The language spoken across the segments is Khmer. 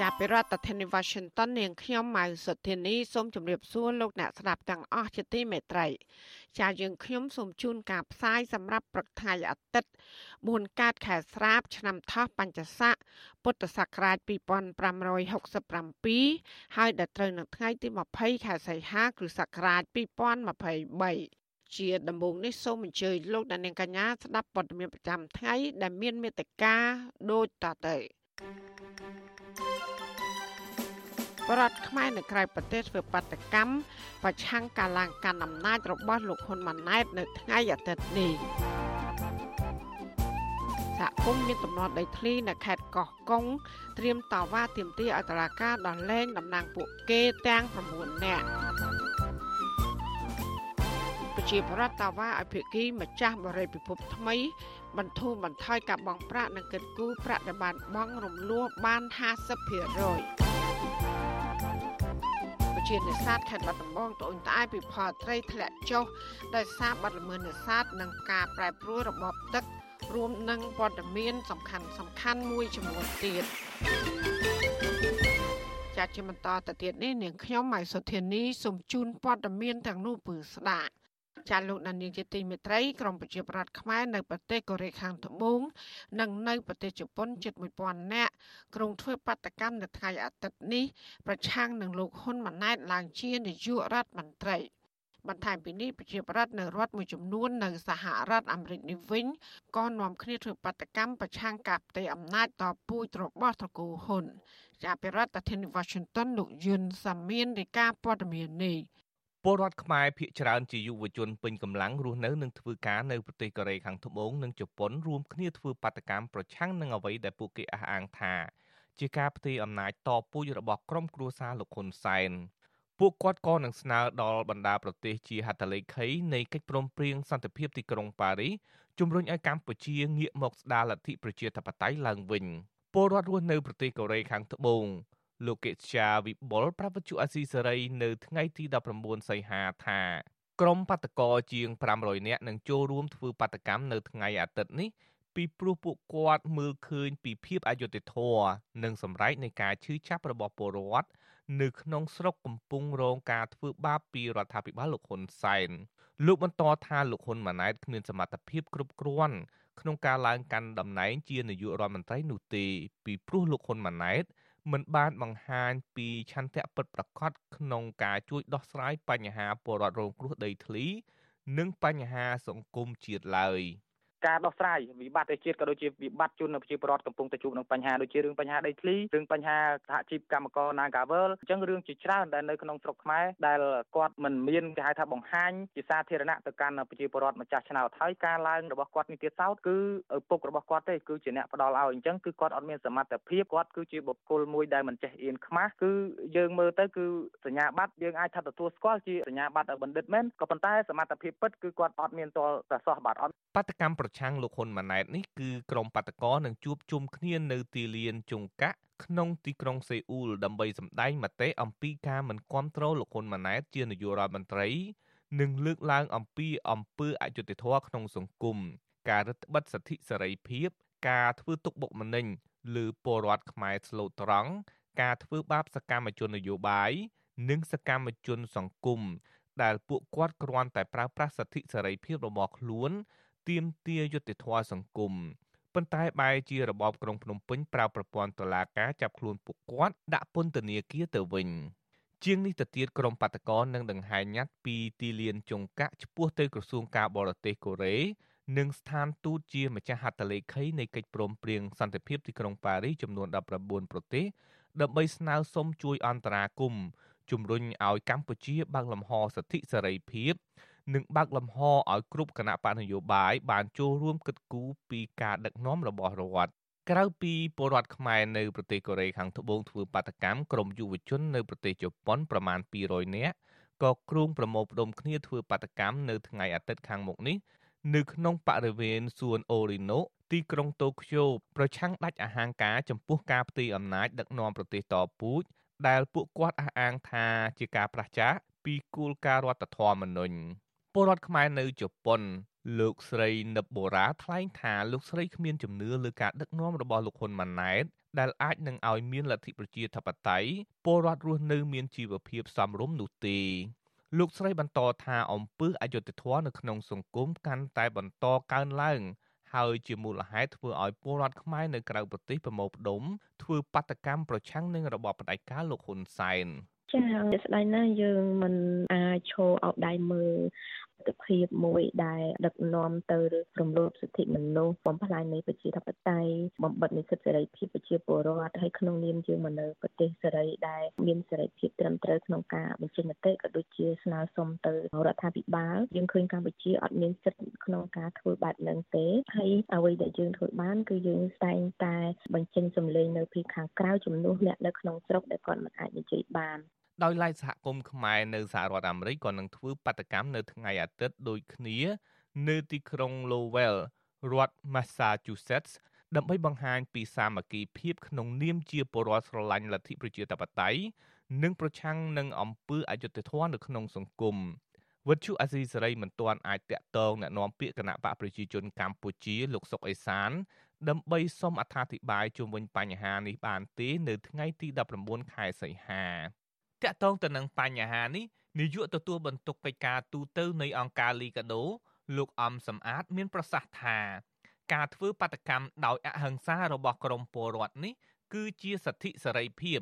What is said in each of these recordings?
ចាប់ពីរដ្ឋធានី Washington នាងខ្ញុំម៉ៅសុធានីសូមជម្រាបសួរលោកអ្នកស្ដាប់ទាំងអស់ជាទីមេត្រីចាយើងខ្ញុំសូមជូនការផ្សាយសម្រាប់ព្រឹកថ្ងៃអាទិត្យ4កើតខែស្រាប ឆ្នាំថោះបัญចស័កពុទ្ធសករាជ2567ហើយដល់ត្រូវនៅថ្ងៃទី20ខែសីហាគ្រិស្តសករាជ2023ជាដំបូងនេះសូមអញ្ជើញលោកអ្នកនាងកញ្ញាស្ដាប់ព័ត៌មានប្រចាំថ្ងៃដែលមានមេត្តាដូចតទៅប រដ្ឋខ្មែរនៅក្រៅប្រទេសធ្វើបាតកម្មប្រឆាំងការឡើងកាន់អំណាចរបស់លោកហ៊ុនម៉ាណែត នៅថ្ងៃអាទិត្យនេះសហគមន៍មានតំណដីធ្លីនៅខេត្តកោះកុងត្រៀមតវ៉ាទាមទារឲ្យតុលាការដោះលែងតំណាងពួកគេទាំង9នាក់ប្រជាប្រដ្ឋតវ៉ាឲ្យភាគីម្ចាស់បរិយាពិភពថ្មី បន្ធូរបន្ថយការបង់ប្រាក់និងកិត្តគូប្រាក់ដែលបានបង់រំលោះបាន50%ជានេសាទខេត្តបាត់ដំបងត្អូញត្អែពីផលត្រីធ្លាក់ចុះដោយសារបាត់ល្មើសនេសាទនិងការប្រែប្រួលរបបទឹករួមនឹងព័ត៌មានសំខាន់សំខាន់មួយចំនួនទៀតចាត់ជាបន្តទៅទៀតនេះនាងខ្ញុំម៉ៃសុធានីសូមជូនព័ត៌មានទាំងនោះពឺស្ដាប់ ចាលោកដានៀងជាទីមេត្រីក្រមប្រជាប្រដ្ឋខ្មែរនៅប្រទេសកូរ៉េខាងត្បូងនិងនៅប្រទេសជប៉ុនជិត1000នាក់ក្រុងធ្វើបាតកម្មនៅថ្ងៃអាទិត្យនេះប្រឆាំងនឹងលោកហ៊ុនម៉ាណែតឡើងជានាយករដ្ឋមន្ត្រីបន្ថែមពីនេះប្រជាប្រដ្ឋនៅរដ្ឋមួយចំនួននៅសហរដ្ឋអាមេរិកនេះវិញក៏នាំគ្នាធ្វើបាតកម្មប្រឆាំងការផ្ទេរអំណាចតពូជរបស់ត្រកូលហ៊ុនជាប្រធានាធិបតី Washington លោកយុនសាមៀននៃការព័ត៌មាននេះ ពលរដ្ឋខ្មែរភ ieck ច្រើនជាយុវជនពេញកម្លាំងរស់នៅនិងធ្វើការនៅប្រទេសកូរ៉េខាងត្បូងនិងជប៉ុនរួមគ្នាធ្វើបាតកម្មប្រឆាំងនឹងអ្វីដែលពួកគេអះអាងថាជាការផ្ទេរអំណាចតពូជរបស់ក្រុមគ្រួសារលោកហ៊ុនសែនពួកគាត់ក៏នឹងស្នើដល់បណ្ដាប្រទេសជាហត្ថលេខីនៃកិច្ចព្រមព្រៀងសន្តិភាពទីក្រុងប៉ារីសជំរុញឲ្យកម្ពុជាងាកមកស្ដារលទ្ធិប្រជាធិបតេយ្យឡើងវិញពលរដ្ឋរស់នៅប្រទេសកូរ៉េខាងត្បូង លោកកេស្យាវិបុលប្រពន្ធអាស៊ីសេរីនៅថ្ងៃទី19សីហាថាក្រុមបាតកោជាង500នាក់នឹងចូលរួមធ្វើបាតកម្មនៅថ្ងៃអាទិត្យនេះពីព្រោះពួកគាត់មើលឃើញពីភាពអយុត្តិធម៌និងសម្រេចនៃការឈឺចាប់របស់ពលរដ្ឋនៅក្នុងស្រុកកំពុងរងការធ្វើបាបពីរដ្ឋាភិបាលលោកហ៊ុនសែនលោកបន្តថាលោកហ៊ុនម៉ាណែតគ្មានសមត្ថភាពគ្រប់គ្រាន់ក្នុងការឡើងកាន់តំណែងជានាយករដ្ឋមន្ត្រីនោះទេពីព្រោះលោកហ៊ុនម៉ាណែត មិនបានបង្ហាញពីឆន្ទៈពិតប្រាកដក្នុងការជួយដោះស្រាយបញ្ហាពលរដ្ឋរងគ្រោះដីធ្លី និងបញ្ហាសង្គមជាតិឡើយ។ ការដោះស្រាយវិបត្តិជាតិក៏ដូចជាវិបត្តិជនប្រជាពលរដ្ឋកំពុងតែជួបនឹងបញ្ហាដូចជារឿងបញ្ហាដីធ្លីរឿងបញ្ហាសហជីពកម្មករ Nagavel អញ្ចឹងរឿងជាច្រើនដែលនៅក្នុងស្រុកខ្មែរដែលគាត់មិនមានគេហៅថាបង្ហាញជាសាធារណៈទៅកាន់ប្រជាពលរដ្ឋម្ចាស់ឆ្នោតហើយការឡើងរបស់គាត់នេះទៀតសោតគឺឪពុករបស់គាត់ទេគឺជាអ្នកផ្ដល់ឲ្យអញ្ចឹងគឺគាត់អត់មានសមត្ថភាពគាត់គឺជាបុគ្គលមួយដែលមិនចេះអៀនខ្មាស់គឺយើងមើលទៅគឺសញ្ញាបត្រយើងអាចថាទទួលស្គាល់ជាសញ្ញាបត្របណ្ឌិតមែនក៏ប៉ុន្តែសមត្ថភាពពិតគឺគាត់អត់មានទាល់តែសោះបាទអត់បដកម្មប្រឆាំងលោកហ៊ុនម៉ាណែតនេះគឺក្រុមបាតកោនឹងជួបជុំគ្នានៅទីលានជង្កាក់ក្នុងទីក្រុងសេអ៊ូលដើម្បីសម្ដែងមតិអំពីការមិនគ្រប់គ្រងលោកហ៊ុនម៉ាណែតជានាយករដ្ឋមន្ត្រីនិងលើកឡើងអំពីអំពើអយុត្តិធម៌ក្នុងសង្គមការរឹតបន្តឹងសិទ្ធិសេរីភាព ការធ្វើទុកបុកម្នេញលើពលរដ្ឋខ្មែរស្លូតត្រង់ការធ្វើបាបសកម្មជននយោបាយនិងសកម្មជនសង្គមដែលពួកគាត់គ្រាន់តែប្រើប្រាស់សិទ្ធិសេរីភាពរបស់ខ្លួន ទាមទារយុត្តិធម៌សង្គមប៉ុន្តែបែរជារបបក្រុងភ្នំពេញប្រើប្រព័ន្ធតុលាការចាប់ខ្លួនពួកគាត់ដាក់ពន្ធនាគារទៅវិញជាងនេះទៅទៀតក្រុមបាតកោនឹងដង្ហែញ៉ាត់ពីទីលានចុងកាក់ឆ្ពោះទៅក្រសួងការបរទេសកូរ៉េនិងស្ថានទូតជាម្ចាស់ហត្ថលេខីនៃកិច្ចព្រមព្រៀងសន្តិភាពទីក្រុងប៉ារីសចំនួន19ប្រទេសដើម្បីស្នើសុំជួយអន្តរាគមន៍ជំរុញឲ្យកម្ពុជាបើកលំហសិទ្ធិសេរីភាព និងបើកលំហឲ្យគ្រប់គណៈបកនយោបាយបានចូលរួមគិតគូរពីការដឹកនាំរបស់រដ្ឋក្រៅពីពលរដ្ឋខ្មែរនៅប្រទេសកូរ៉េខាងត្បូងធ្វើបាតកម្មក្រុមយុវជននៅប្រទេសជប៉ុនប្រមាណ200នាក់ក៏គ្រងប្រមូលផ្ដុំគ្នាធ្វើបាតកម្មនៅថ្ងៃអាទិត្យខាងមុខនេះនៅក្នុងបរិវេណសួនអូរីណូទីក្រុងតូក្យូប្រឆាំងដាច់អហង្ការចំពោះការផ្ទេរអំណាចដឹកនាំប្រទេសតពូជដែលពួកគាត់អះអាងថាជាការប្រឆាំងពីគោលការណ៍រដ្ឋធម្មនុញ្ញ ពលរដ្ឋខ្មែរនៅជប៉ុន លោកស្រីនិបបូរ៉ាថ្លែងថាលោកស្រីគ្មានជំនឿលើការដឹកនាំរបស់លោកហ៊ុនម៉ាណែតដែលអាចនឹងឲ្យមានលទ្ធិប្រជាធិបតេយ្យពលរដ្ឋរស់នៅមានជីវភាពសមរម្យនោះទេលោកស្រីបន្តថាអំពើអយុត្តិធម៌នៅក្នុងសង្គមកាន់តែបន្តកើនឡើងហើយជាមូលហេតុធ្វើឲ្យពលរដ្ឋខ្មែរនៅក្រៅប្រទេសប្រមូលផ្ដុំធ្វើបាតកម្មប្រឆាំងនឹងរបបផ្ដាច់ការលោកហ៊ុនសែន ចា៎ស្ដាយណាស់យើងមិនអាចឈរអោបដៃមើលទិភាពមួយដែលដឹកនាំទៅរំលោភសិទ្ធិមនុស្សបំផ្លាញនៃប្រជាធិបតេយ្យបំបិទនៃសិទ្ធិសេរីភាពប្រជាពលរដ្ឋហើយក្នុងនាមយើងមកនៅប្រទេសសេរីដែលមានសេរីភាពត្រឹមត្រូវក្នុងការបញ្ចេញមតិក៏ដូចជាស្នើសុំទៅរដ្ឋាភិបាលយើងឃើញកម្ពុជាអត់មានសិទ្ធិក្នុងការធ្វើបែបហ្នឹងទេហើយអ្វីដែលយើងធ្វើបានគឺយើងតែងតែបញ្ចេញសម្លេងនៅពីខាងក្រៅជំនួសអ្នកនៅក្នុងស្រុកដែលគាត់មិនអាចនិយាយបាន ដោយឡែកសហគមន៍ខ្មែរនៅសហរដ្ឋអាមេរិកក៏នឹងធ្វើបាតកម្មនៅថ្ងៃអាទិត្យដូចគ្នា នៅទីក្រុង Lowell រដ្ឋ Massachusetts ដើម្បីបង្ហាញពីសាមគ្គីភាពក្នុងនាមជាពលរដ្ឋស្រឡាញ់លទ្ធិប្រជាធិបតេយ្យនិងប្រឆាំងនឹងអំពើអយុត្តិធម៌នៅក្នុងសង្គមវត្ថុអសីសេរីមិនទាន់អាចតាក់ទងណែនាំពាក្យគណៈបកប្រជាជនកម្ពុជាលោកសុកអេសាន ដើម្បីសុំអត្ថាធិប្បាយជុំវិញបញ្ហានេះបានទេនៅថ្ងៃទី19ខែសីហា តាក់ទងទៅនឹងបញ្ហានេះនាយកទទួលបន្ទុកកិច្ចការទូតទៅនៃអង្គការលីកាដូលោកអំសំអាតមានប្រសាសន៍ថាការធ្វើបាតកម្មដោយអហិង្សារបស់ក្រមពលរដ្ឋនេះគឺជាសិទ្ធិសេរីភាព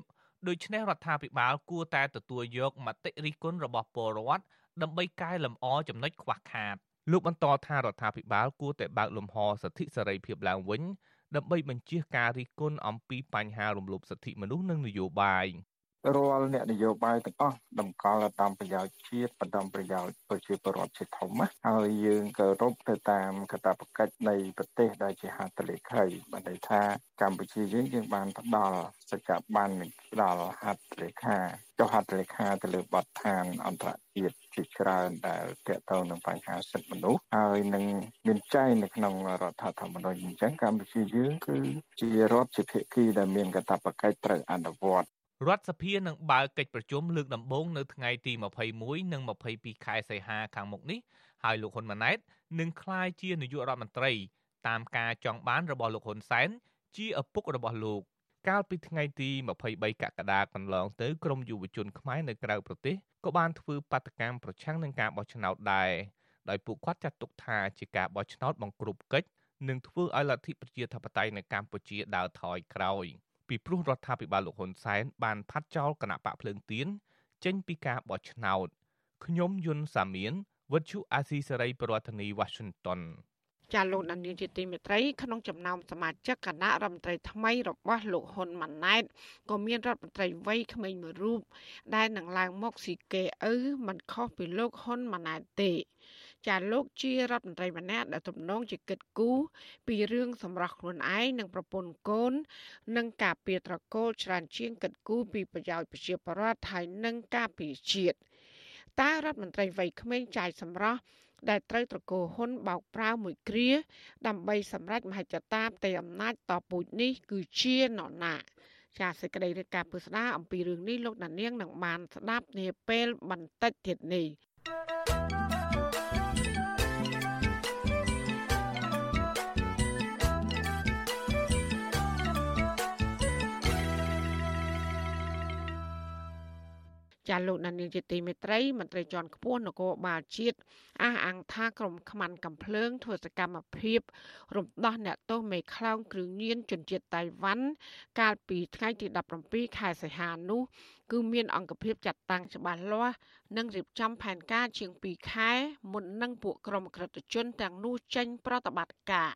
ដូច្នេះរដ្ឋាភិបាលគួរតែទទួលយកមតិរិះគន់របស់ពលរដ្ឋដើម្បីកែលម្អចំណុចខ្វះខាតលោកបន្តថារដ្ឋាភិបាលគួរតែបើកលំហសិទ្ធិសេរីភាពឡើងវិញដើម្បីបញ្ជៀសការរិះគន់អំពីបញ្ហារំលោភសិទ្ធិមនុស្សនិងនយោបាយ រាល់អ្នកនយោបាយទាំងអស់តម្កល់តាមប្រយោជន៍ជាតិបណ្ដំប្រយោជន៍ប្រជាពលរដ្ឋជាធំណាហើយយើងគោរពទៅតាមកាតព្វកិច្ចនៃប្រទេសដែលជាហត្ថលេខីបានន័យថាកម្ពុជាយើងយើងបានផ្ដល់សច្ចាប័នផ្ដល់ហត្ថលេខាចុះហត្ថលេខាទៅលើបទដ្ឋានអន្តរជាតិជាច្រើនដែលទាក់ទងនឹងបញ្ហាសិទ្ធិមនុស្សហើយនឹងមានចែងនៅក្នុងរដ្ឋធម្មនុញ្ញអញ្ចឹងកម្ពុជាយើងគឺជារដ្ឋជាភាគីដែលមានកាតព្វកិច្ចត្រូវអនុវត្ត រដ្ឋសភានឹងបើកកិច្ចប្រជុំលើកដំបូងនៅថ្ងៃទី21និង22ខែសីហាខាងមុខនេះហើយលោកហ៊ុនម៉ាណែតនឹងក្លាយជានាយករដ្ឋមន្ត្រី តាមការចង់បានរបស់លោកហ៊ុនសែនជាឪពុករបស់លោក កាលពីថ្ងៃទី23កក្កដាកន្លងទៅក្រមយុវជនខ្មែរនៅក្រៅប្រទេសក៏បានធ្វើបាតកម្មប្រឆាំងនឹងការបោះឆ្នោតដែរដោយពួកគាត់ចាត់ទុកថាជាការបោះឆ្នោតបង្ក្រប់កិច្ចនិងធ្វើឲ្យលទ្ធិប្រជាធិបតេយ្យនៅកម្ពុជាដើរថយក្រោយ។ ពីព្រោះរដ្ឋាភិបាលលោកហ៊ុនសែនបានផាត់ចោលគណៈបកភ្លើងទៀនចេញពីការបោះឆ្នោតខ្ញុំយុនសាមៀនវិទ្យុអាស៊ីសេរីប្រធានាធិបតី Washington ចាលោកដានៀងជាទីមេត្រីក្នុងចំណោមសមាជិកគណៈរដ្ឋមន្ត្រីថ្មីរបស់លោកហ៊ុនម៉ាណែតក៏មានរដ្ឋមន្ត្រីវ័យក្មេងមួយរូបដែលនឹងឡើងមកស៊ីកេឪមិនខុសពីលោកហ៊ុនម៉ាណែតទេ ចាលោកជារដ្ឋមន្ត្រីម្នាក់ដែលទំនងជាគិតគូរពីរឿងសម្រាប់ខ្លួនឯងនិងប្រពន្ធកូន និងការពារត្រកូលច្រើនជាងគិតគូរពីប្រយោជន៍ប្រជាពលរដ្ឋហើយនិងការពារជាតិតើរដ្ឋមន្ត្រីវ័យក្មេងចាយសម្រស់ដែលត្រូវត្រកូលហ៊ុនបោកប្រាវមួយគ្រា ដើម្បីសម្រេចមហិច្ឆតាផ្ទៃអំណាចតពូជនេះគឺជានរណាចាសសេចក្តីរាយការណ៍ពុស្ដាអំពីរឿងនេះលោកដានៀងនឹងបានស្ដាប់នាពេលបន្តិចទៀតនេះ ចាលោកដានីលជាទីមេត្រីមន្ត្រីជាន់ខ្ពស់នគរបាលជាតិអះអាងថាក្រុមខ្មាន់កំភ្លើងធ្វើសកម្មភាព រំដោះអ្នកទោសមេខ្លោងគ្រឿងញៀនជនជាតិតៃវ៉ាន់កាលពីថ្ងៃទី17ខែសីហានោះគឺមានអង្គភាពចាត់តាំងច្បាស់លាស់និងរៀបចំផែនការជាង2ខែមុននឹងពួកក្រុមក្រិតជនទាំងនោះចេញប្រតិបត្តិការ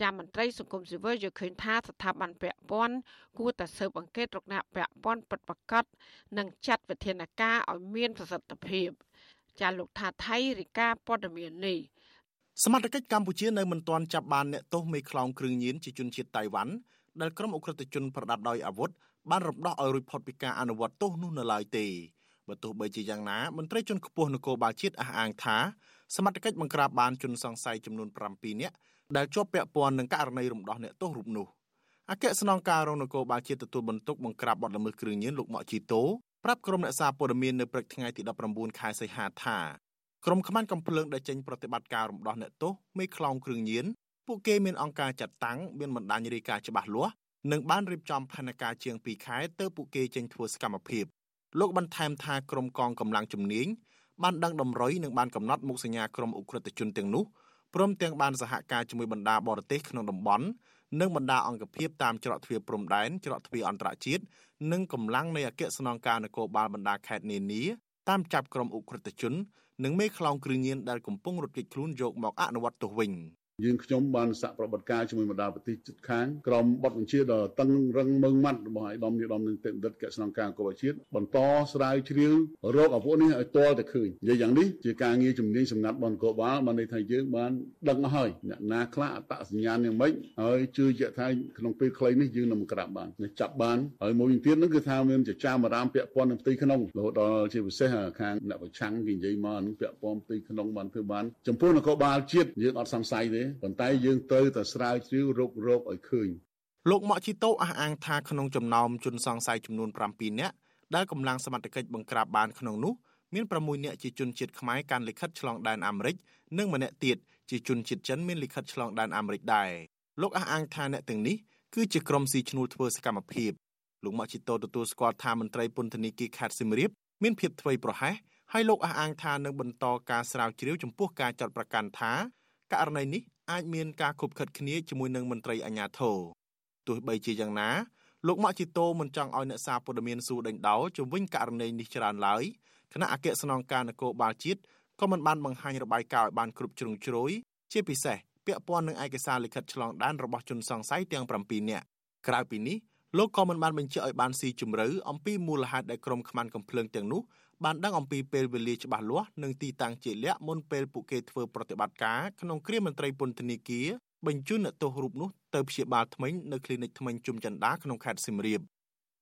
ចាមន្ត្រីសង្គមស៊ីវិលយល់ឃើញថាស្ថាប័នពាក់ព័ន្ធគួរតែស៊ើបអង្កេតរកអ្នកពាក់ព័ន្ធពិតប្រាកដនិងចាត់វិធានការឲ្យមានប្រសិទ្ធភាពចាលោកថាថៃរិកាព័ត៌មាននេះសមត្ថកិច្ចកម្ពុជានៅមិនទាន់ចាប់បានអ្នកទោសមេខ្លោងគ្រឿងញៀនជាជនជាតិតៃវ៉ាន់ដែលក្រុមអ ுக ្រិតជនប្រដាប់ដោយអាវុធបានរំដោះឲ្យរួចផុតពីការអនុវត្តទោសនោះនៅឡើយទេបើទោះបីជាយ៉ាងណាមន្ត្រីជាន់ខ្ពស់នគរបាលជាតិអះអាងថាសមត្ថកិច្ចបង្ក្រាបបានជនសង្ស័យចំនួន7នាក់ ដែលជាប់ពាក់ព័ន្ធនឹងករណីរំដោះអ្នកទោសរូបនោះអគ្គស្នងការរងនគរបាលជាតិទទួលបន្ទុកបង្ក្រាបបទល្មើសគ្រឿងញៀនលោកម៉ាក់ជីតូប្រាប់ក្រុមអ្នកសារព័ត៌មាននៅព្រឹកថ្ងៃទី19ខែសីហាថាក្រុមខ្មាន់កំភ្លើងដែលចេញប្រតិបត្តិការរំដោះអ្នកទោសមេខ្លោងគ្រឿងញៀនពួកគេមានអង្គការចាត់តាំងមានបណ្ដាញរាយការណ៍ច្បាស់លាស់និងបានរៀបចំផែនការជាង2ខែទៅពួកគេចេញធ្វើសកម្មភាពលោកបន្ថែមថាក្រុមកងកម្លាំងជំនាញបានដឹងតម្រុយនិងបានកំណត់មុខសញ្ញាក្រុមអ ுக ្រិតជនទាំងនោះ ព្រមទាំងបានសហការជាមួយបណ្ដាបរទេសក្នុងតំបន់និងបណ្ដាអង្គភាពតាមច្រកទ្វារព្រំដែនច្រកទ្វារអន្តរជាតិនិងកម្លាំងនៃអគ្គស្នងការនគរបាលបណ្ដាខេត្តនានាតាមចាប់ក្រុមអ ுக ្រិតជន និងមេខ្លោងគ្រឿងញៀនដែលកំពុងរត់គេចខ្លួនយកមកអនុវត្តទោសវិញ។ យើងខ្ញុំបានសហប្រតិបត្តិការជាមួយបណ្ដាប្រទេសជិតខាងក្រមបទបញ្ជាដ៏តឹងរឹងមើងម៉ាត់របស់ឯកឧត្តមនាយឧត្តមនឹងទេវដិតកស្នងការកោជាតិបន្តស្រាវជ្រាវរកអាពួកនេះឲ្យទាល់តែឃើញនិយាយយ៉ាងនេះជាការងារជំនាញសម្ងាត់បនកោបាលបានន័យថាយើងបានដឹងអស់ហើយអ្នកណាខ្លះអត្តសញ្ញាណយ៉ាងម៉េចហើយជឿជាក់ថាក្នុងពេលខ្លីនេះយើងនឹងក្រាបបានចាប់បានហើយមួយវិញទៀតនោះគឺថាមានជាចាមអារាមពាក់ព័ន្ធនឹងផ្ទៃក្នុងរហូតដល់ជាពិសេសខាងអ្នកប្រឆាំងគេនិយាយមកនឹងពាក់ព័ន្ធផ្ទៃក្នុងបានធ្វើបានចំពោះនគរបាលជាតិយើងអត់សង្ស័យទេប៉ុន្តែយើងត្រូវតែស្រាវជ្រាវរករកឲ្យឃើញលោកម៉ាក់ជីតូអះអាងថាក្នុងចំណោមជនសង្ស័យចំនួន7នាក់ដែលកម្លាំងសមត្ថកិច្ចបង្ក្រាបបានក្នុងនោះមាន6នាក់ជាជនជាតិខ្មែរកាន់លិខិតឆ្លងដែនអាមេរិកនិងម្នាក់ទៀតជាជនជាតិចិនមានលិខិតឆ្លងដែនអាមេរិកដែរលោកអះអាងថាអ្នកទាំងនេះគឺជាក្រុមស៊ីឈ្នួលធ្វើសកម្មភាពលោកម៉ាក់ជីតូទទួលស្គាល់ថាមន្ត្រីពន្ធនាគារខេត្តសៀមរាបមានភាពធ្វេសប្រហែសហើយលោកអះអាងថានឹងបន្តការស្រាវជ្រាវចំពោះការចាត់ប្រកាសថាករណីនេះ អាចមានការខົບខិតគ្នាជាមួយនឹងមន្ត្រីអាជ្ញាធរទោះបីជាយ៉ាងណាលោកម៉ាក់ជីតូមិនចង់ឲ្យអ្នកសារព័ត៌មានសួរដេញដោលជំវិញករណីនេះច្រើនឡើយគណៈអគ្គស្នងការនគរបាលជាតិក៏មិនបានបង្ហាញរបាយការណ៍ឲ្យបានគ្រប់ជ្រុងជ្រោយជាពិសេសពាក់ព័ន្ធនឹងឯកសារលិខិតឆ្លងដែនរបស់ជនសង្ស័យទាំង7នាក់ក្រៅពីនេះលោកក៏មិនបានបញ្ជាក់ឲ្យបានស៊ីជម្រៅអំពីមូលហេតុដែលក្រុមខ្មាន់កំភ្លើងទាំងនោះ បានដឹងអំពីពេលវេលាច្បាស់លាស់និងទីតាំងជាក់លាក់មុនពេលពួកគេធ្វើប្រតិបត្តិការក្នុងគ្រាមន្ត្រីពន្ធនាគារបញ្ជូនអ្នកទោសរូបនោះទៅព្យាបាលថ្មីនៅគ្លីនិកថ្មីជុំចន្ទាក្នុងខេត្តសៀមរាប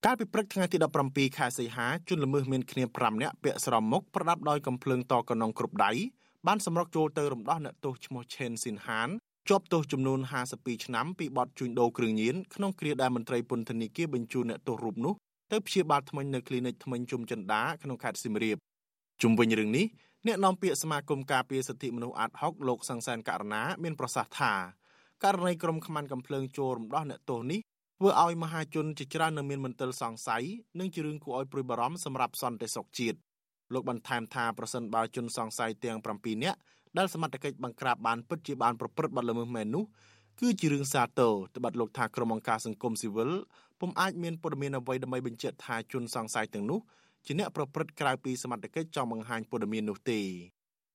កាលពីព្រឹកថ្ងៃទី17ខែសីហាជនល្មើសមានគ្នា5នាក់ពាក់ស្រោមមុខប្រដាប់ដោយកំភ្លើងតកណុងគ្រប់ដៃបានសម្រុកចូលទៅរំដោះអ្នកទោសឈ្មោះឆេនស៊ីនហានជាប់ទោសចំនួន52ឆ្នាំពីបទជួញដូរគ្រឿងញៀនក្នុងគ្រាដែលមន្ត្រីពន្ធនាគារបញ្ជូនអ្នកទោសរូបនោះ ទៅព្យាបាលថ្មិញនៅគ្លីនិកថ្មិញជុំចិន្តាក្នុងខេត្តសៀមរាបជុំវិញរឿងនេះអ្នកនាំពាក្យសមាគមការពារសិទ្ធិមនុស្សអាត់ហុកលោកសង្សានករណាមានប្រសាសន៍ថាករណីក្រុមខ្មាន់កំភ្លើងចូលរំដោះអ្នកទោសនេះធ្វើឲ្យមហាជនជាច្រើននៅមានមន្ទិលសង្ស័យនិងជារឿងគួរឲ្យព្រួយបារម្ភសម្រាប់សន្តិសុខជាតិលោកបន្ថែមថាប្រសិនបើជនសង្ស័យទាំង7នាក់ដែលសមត្ថកិច្ចបង្ក្រាបបានពិតជាបានប្រព្រឹត្តបទល្មើសមែននោះ គឺជារឿងសាទរត្បិតលោកថាក្រុមអង្គការសង្គមស៊ីវិលពុំអាចមានព័ត៌មានអ្វីដើម្បីបញ្ជាក់ថាជនសង្ស័យទាំងនោះជាអ្នកប្រព្រឹត្តក្រៅពីសមត្ថកិច្ចចង់បង្ហាញព័ត៌មាននោះទេ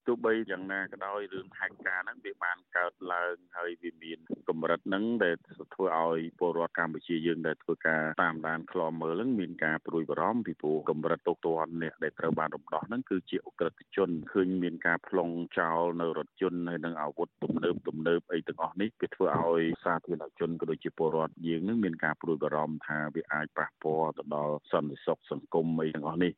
ទោះបីយ៉ាងណាក៏ដោយរឿងហេតុការណ៍ហ្នឹងវាបានកើតឡើងហើយវាមានកម្រិតហ្នឹងដែលធ្វើឲ្យពលរដ្ឋកម្ពុជាយើងដែលធ្វើការតាមដានខ្លមមើលហ្នឹងមានការព្រួយបារម្ភពីព្រោះកម្រិតទុកទាន់អ្នកដែលត្រូវបានរំដោះហ្នឹងគឺជាអ ுக ្រិតជនឃើញមានការប្លង់ចោលនៅរថយន្តហើយនឹងអាវុធទំនើបទំនើបអីទាំងអស់នេះវាធ្វើឲ្យសាធារណជនក៏ដូចជាពលរដ្ឋយើងនឹងមានការព្រួយបារម្ភថាវាអាចប៉ះពាល់ទៅដល់សន្តិសុខសង្គមអីទាំងអស់នេះ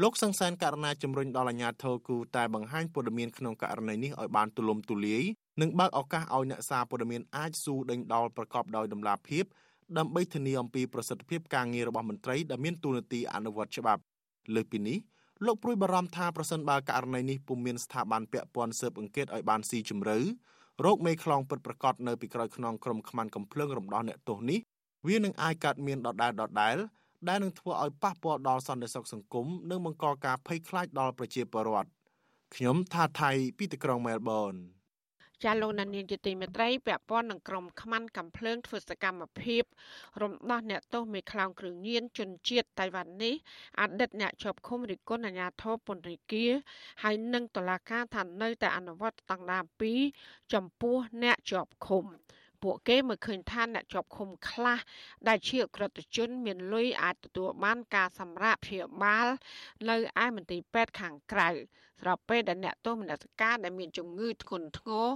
លោកសង្សានករណីជំរុញដល់អាជ្ញាធរគូតែបង្ហាញព័ត៌មានក្នុងករណីនេះឲ្យបានទូលំទូលាយនិងបើកឱកាសឲ្យអ្នកសារព័ត៌មានអាចស៊ូដេញដោលប្រកបដោយតម្លាភាពដើម្បីធានាអំពីប្រសិទ្ធភាពការងាររបស់មន្ត្រីដែលមានទូនាទីអនុវត្តច្បាប់លើសពីនេះលោកព្រួយបារម្ភថាប្រសិនបើករណីនេះពុំមានស្ថាប័នពាក់ព័ន្ធស៊ើបអង្កេតឲ្យបានស៊ីជម្រៅរោគមេខ្លងពិតប្រកបនៅពីក្រោយខ្នងក្រុមខ្មាន់កំភ្លើងរំដោះអ្នកទោសនេះវានឹងអាចកើតមានដដែលដដែល ដែលនឹងធ្វើឲ្យប៉ះពាល់ដល់សន្តិសុខសង្គមនិងបង្កការភ័យខ្លាចដល់ប្រជាពលរដ្ឋខ្ញុំថាថៃពីទីក្រុងមែលប៊នចាលោកនានីជាទីមេត្រីពាក់ព័ន្ធនឹងក្រុមខ្មាន់កំភ្លើងធ្វើសកម្មភាព រំដោះអ្នកទោសមេខ្លោងគ្រឿងញៀនជនជាតិតៃវ៉ាន់នេះអតីតអ្នកជាប់ឃុំរិះគន់អាញាធរពន្ធនាគារហើយនឹងតុលាការថានៅតែអនុវត្តស្តង់ដារ2ចំពោះអ្នកជាប់ឃុំ ពួកគេមើលឃើញថាអ្នកជាប់ឃុំខ្លះដែលជាអក្រិតជនមានលុយអាចទទួលបានការសម្រាកព្យាបាលនៅឯមន្ទីរពេទ្យខាងក្រៅស្របពេលដែលអ្នកទោសមនសិការដែលមានជំងឺធ្ងន់ធ្ងរ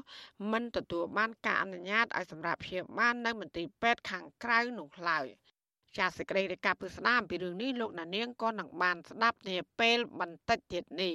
មិនទទួលបានការអនុញ្ញាតឲ្យសម្រាប់ព្យាបាលនៅមន្ទីរពេទ្យខាងក្រៅនោះឡើយចាសសេចក្តីរាយការណ៍ពីស្ដាមពីរឿងនេះលោកណានៀងក៏នឹងបានស្ដាប់នាពេលបន្តិចទៀតនេះ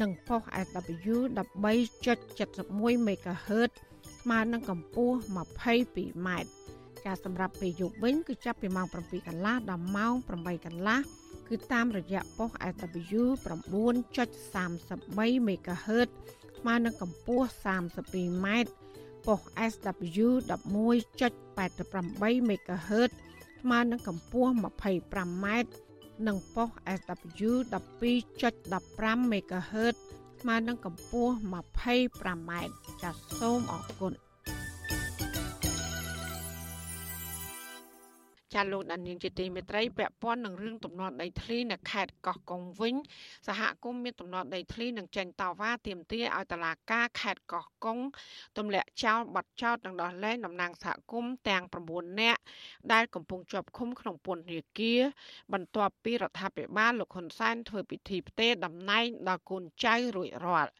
និងប៉ុស SW 13.71 MHz ស្មើនឹងកម្ពស់ 22m ការសម្រាប់ពេលយប់វិញគឺចាប់ពីម៉ោង7កន្លះដល់ម៉ោង8កន្លះគឺតាមរយៈប៉ុស SW 9.33 MHz ស្មើនឹងកម្ពស់ 32m ប៉ុស SW 11.88 MHz ស្មើនឹងកម្ពស់ 25m និងប៉ុស SW 12.15 MHz ស្មើនឹងកម្ពស់ 25m ចាសសូមអរគុណ ចាលោកដានៀងជាទីមេត្រីពាក់ព័ន្ធនឹងរឿងទំនាស់ដីធ្លីនៅខេត្តកោះកុងវិញសហគមន៍មានទំនាស់ដីធ្លីនឹងចេញតវ៉ាទាមទារឲ្យតុលាការខេត្តកោះកុងទម្លាក់ចោលបទចោទនឹងដោះលែងតំណាងសហគមន៍ទាំង9នាក់ដែលកំពុងជាប់ឃុំក្នុងពន្ធនាគារបន្ទាប់ពីរដ្ឋាភិបាលលោកហ៊ុនសែនធ្វើពិធីផ្ទេរតំណែងដល់កូនចៅរួចរាល់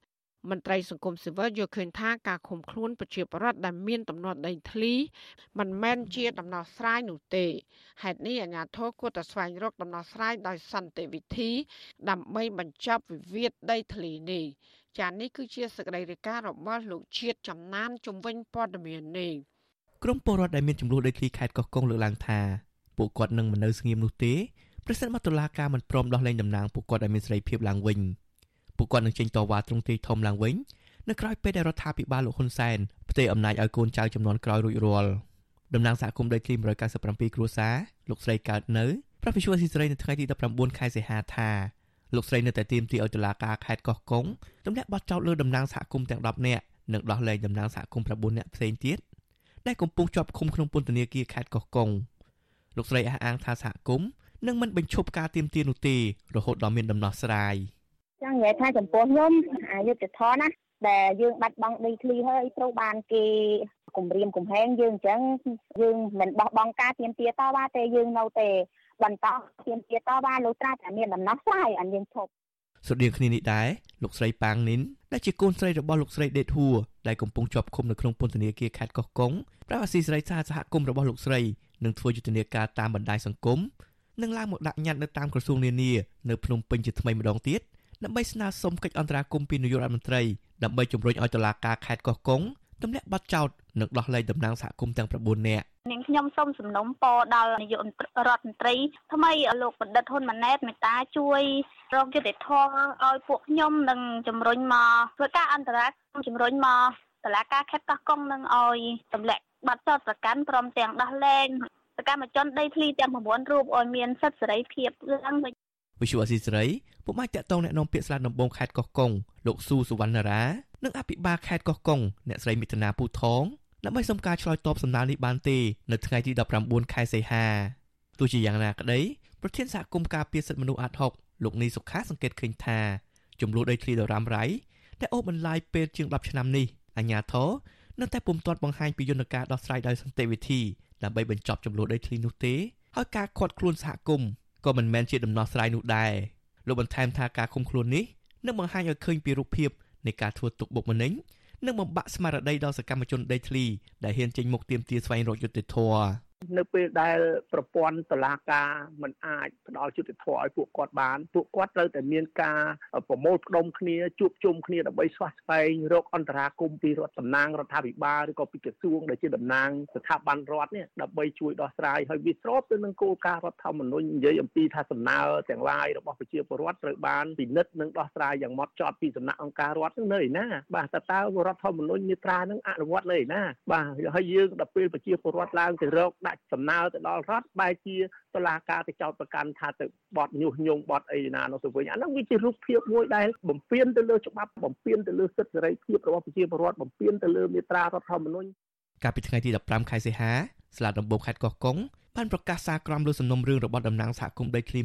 មន្ត្រីសង្គមស៊ីវិលយល់ឃើញថាការឃុំខ្លួនប្រជាពលរដ្ឋដែលមានទំនាស់ដីធ្លីមិនមែនជាដំណោះស្រាយនោះទេហេតុនេះអាជ្ញាធរគួរតែស្វែងរកដំណោះស្រាយដោយសន្តិវិធី ដើម្បីបញ្ចប់វិវាទដីធ្លីនេះចា៎នេះគឺជាសកម្មភាពរបស់លោកជាតិចំណានជំវិញព័ត៌មាននេះក្រមពលរដ្ឋដែលមានចំនួនដីធ្លីខេត្តកោះកុងលើកឡើងថាពួកគាត់នឹងមិននៅស្ងៀមនោះទេប្រសិនបើតុលាការមិនព្រមដោះលែងតំណាងពួកគាត់ឲ្យមានសេរីភាពឡើងវិញ។ ពួកគាត់នឹងចេញតវ៉ាទ្រង់ទ្រាយធំឡើងវិញនៅក្រៅពេលដែលរដ្ឋាភិបាលលោកហ៊ុនសែនផ្ទេរអំណាចឲ្យកូនចៅចំនួនក្រោយរួចរាល់តំណាងសហគមន៍ដីធ្លី197គ្រួសារលោកស្រីកើតនៅប្រពន្ធអស៊ីសេរីនៅថ្ងៃទី19ខែសីហាថាលោកស្រីនៅតែទាមទារឲ្យតុលាការខេត្តកោះកុងទម្លាក់បទចោទលើតំណាងសហគមន៍ទាំង10នាក់និងដោះលែងតំណាងសហគមន៍9នាក់ផ្សេងទៀតដែលកំពុងជាប់ឃុំក្នុងពន្ធនាគារខេត្តកោះកុងលោកស្រីអះអាងថាសហគមន៍នឹងមិនបញ្ឈប់ការទាមទារនោះទេរហូតដល់មានដំណោះស្រាយ។ ចង់និយាយថាចំពោះខ្ញុំអយុធធនណាដែលយើងបាត់បង់ដីធ្លីហើយត្រូវបានគេគម្រាមកំហែងយើងអញ្ចឹងយើងមិនបោះបង់ការទៀមទាតវ៉ាទេយើងនៅតែបន្តទៀមទាតវ៉ាលុះត្រាតែមានដំណោះស្រាយអញ្ចឹងឈប់ស្រដៀងគ្នានេះដែរលោកស្រីប៉ាងនីនដែលជាកូនស្រីរបស់លោកស្រីដេតហួរដែលកំពុងជាប់ឃុំនៅក្នុងពន្ធនាគារខេត្តកោះកុងប្រាប់អាស៊ីសេរីថាសហគមន៍របស់លោកស្រីនឹងធ្វើយុទ្ធនាការតាមបណ្ដាញសង្គមនិងឡើងមកដាក់ញត្តិនៅតាមក្រសួងនានានៅភ្នំពេញជាថ្មីម្ដងទៀត ដើម្បីស្នើសុំកិច្ចអន្តរាគមន៍ពីនាយករដ្ឋមន្ត្រីដើម្បីជំរុញឲ្យតុលាការខេត្តកោះកុងទម្លាក់បទចោទនិងដោះលែងតំណាងសហគមន៍ទាំង9នាក់នាងខ្ញុំសូមសំណូមពរដល់នាយករដ្ឋមន្ត្រីថ្មីលោកបណ្ឌិតហ៊ុនម៉ាណែតមេត្តាជួយរកយុត្តិធម៌ឲ្យពួកខ្ញុំនិងជំរុញមកធ្វើការអន្តរាគមន៍ជំរុញមកតុលាការខេត្តកោះកុងនឹងឲ្យទម្លាក់បទចោទប្រកាន់ព្រមទាំងដោះលែងសកម្មជនដីធ្លីទាំង9រូបឲ្យមានសិទ្ធិសេរីភាពឡើងវិញ វិសុវអាស៊ីសេរីពុំអាចតាក់ទងអ្នកនាំពាក្យស្លាកដំបងខេត្តកោះកុងលោកស៊ូសុវណ្ណរានិងអភិបាលខេត្តកោះកុងអ្នកស្រីមិថុនាពូថងដើម្បីសុំការឆ្លើយតបសំណើនេះបានទេនៅថ្ងៃទី19ខែសីហាទោះជាយ៉ាងណាក្តីប្រធានសហគមន៍ការពារសិទ្ធិមនុស្សអាត់ហុកលោកនីសុខាសង្កេតឃើញថាចំនួនដីធ្លីដរ៉ាំរៃដែលអូបន្លាយពេលជាង10ឆ្នាំនេះអាញាធរនៅតែពុំទាន់បង្ហាញពីយន្តការដោះស្រាយដោយសន្តិវិធីដើម្បីបញ្ចប់ចំនួនដីធ្លីនោះទេហើយការខាត់ខ្លួនសហគមន៍ ក៏មិនមែនជាដំណោះស្រាយនោះដែរលោកបន្ថែមថាការឃុំខ្លួននេះនឹងបង្ហាញឲ្យឃើញពីរូបភាពនៃការធ្វើទុកបុកម្នេញនិងបំបាក់ស្មារតីដល់សកម្មជនដីធ្លីដែលហ៊ានចេញមុខទាមទារស្វែងរកយុត្តិធម៌ នៅពេលដែលប្រព័ន្ធតុលាការមិនអាចផ្ដល់យុត្តិធម៌ឲ្យពួកគាត់បានពួកគាត់ត្រូវតែមានការប្រមូលផ្ដុំគ្នាជួបជុំគ្នាដើម្បីស្វះស្វែងរកអន្តរាគមន៍ពីរដ្ឋតំណាងរដ្ឋាភិបាលឬក៏ពីក្រសួងដែលជាតំណាងស្ថាប័នរដ្ឋនេះដើម្បីជួយដោះស្រាយឲ្យវាស្របទៅនឹងគោលការណ៍រដ្ឋធម្មនុញ្ញនិយាយអំពីថាសំណើទាំងឡាយរបស់ប្រជាពលរដ្ឋត្រូវបានពិនិត្យនិងដោះស្រាយយ៉ាងម៉ត់ចត់ពីសំណាក់អង្គការរដ្ឋនៅឯណាបាទតើតើរដ្ឋធម្មនុញ្ញមាត្រានឹងអនុវត្តនៅឯណាបាទហើយយើងដល់ពេលប្រជាពលរដ្ឋឡើងទៅរកដាក់ដាក់សំណើទៅដល់រដ្ឋបែរជាតុលាការទៅចោទប្រកាន់ថាទៅបត់ញុះញង់បត់អីណានោះទៅវិញអានោះវាជារូបភាពមួយដែលបំពេញទៅលើច្បាប់បំពេញទៅលើសិទ្ធិសេរីភាពរបស់ប្រជាពលរដ្ឋបំពេញទៅលើមាត្រារដ្ឋធម្មនុញ្ញកាលពីថ្ងៃទី15ខែសីហាស្លាដំបងខេត្តកោះកុងបានប្រកាសសារក្រមលើសំណុំរឿងរបស់តំណាងសហគមន៍ដីធ្លី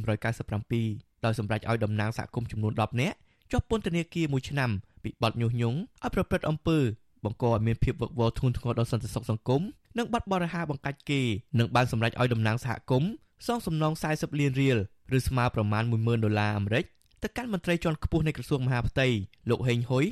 197ដោយសម្រេចឲ្យតំណាងសហគមន៍ចំនួន10នាក់ជាប់ពន្ធនាគារមួយឆ្នាំពីបទញុះញង់ឲ្យប្រព្រឹត្តអំពើ បង្កឲ្យមានភាពវឹកវរធ្ងន់ធ្ងរដល់សន្តិសុខសង្គមនិងបាត់បរិហាបង្កាច់គេនិងបានសម្រេចឲ្យតំណាងសហគមន៍សងសំណង40លានរៀលឬស្មើប្រមាណ10000ដុល្លារអាមេរិកទៅកាន់មន្ត្រីជាន់ខ្ពស់នៃក្រសួងមហាផ្ទៃលោកហេងហ៊ុយ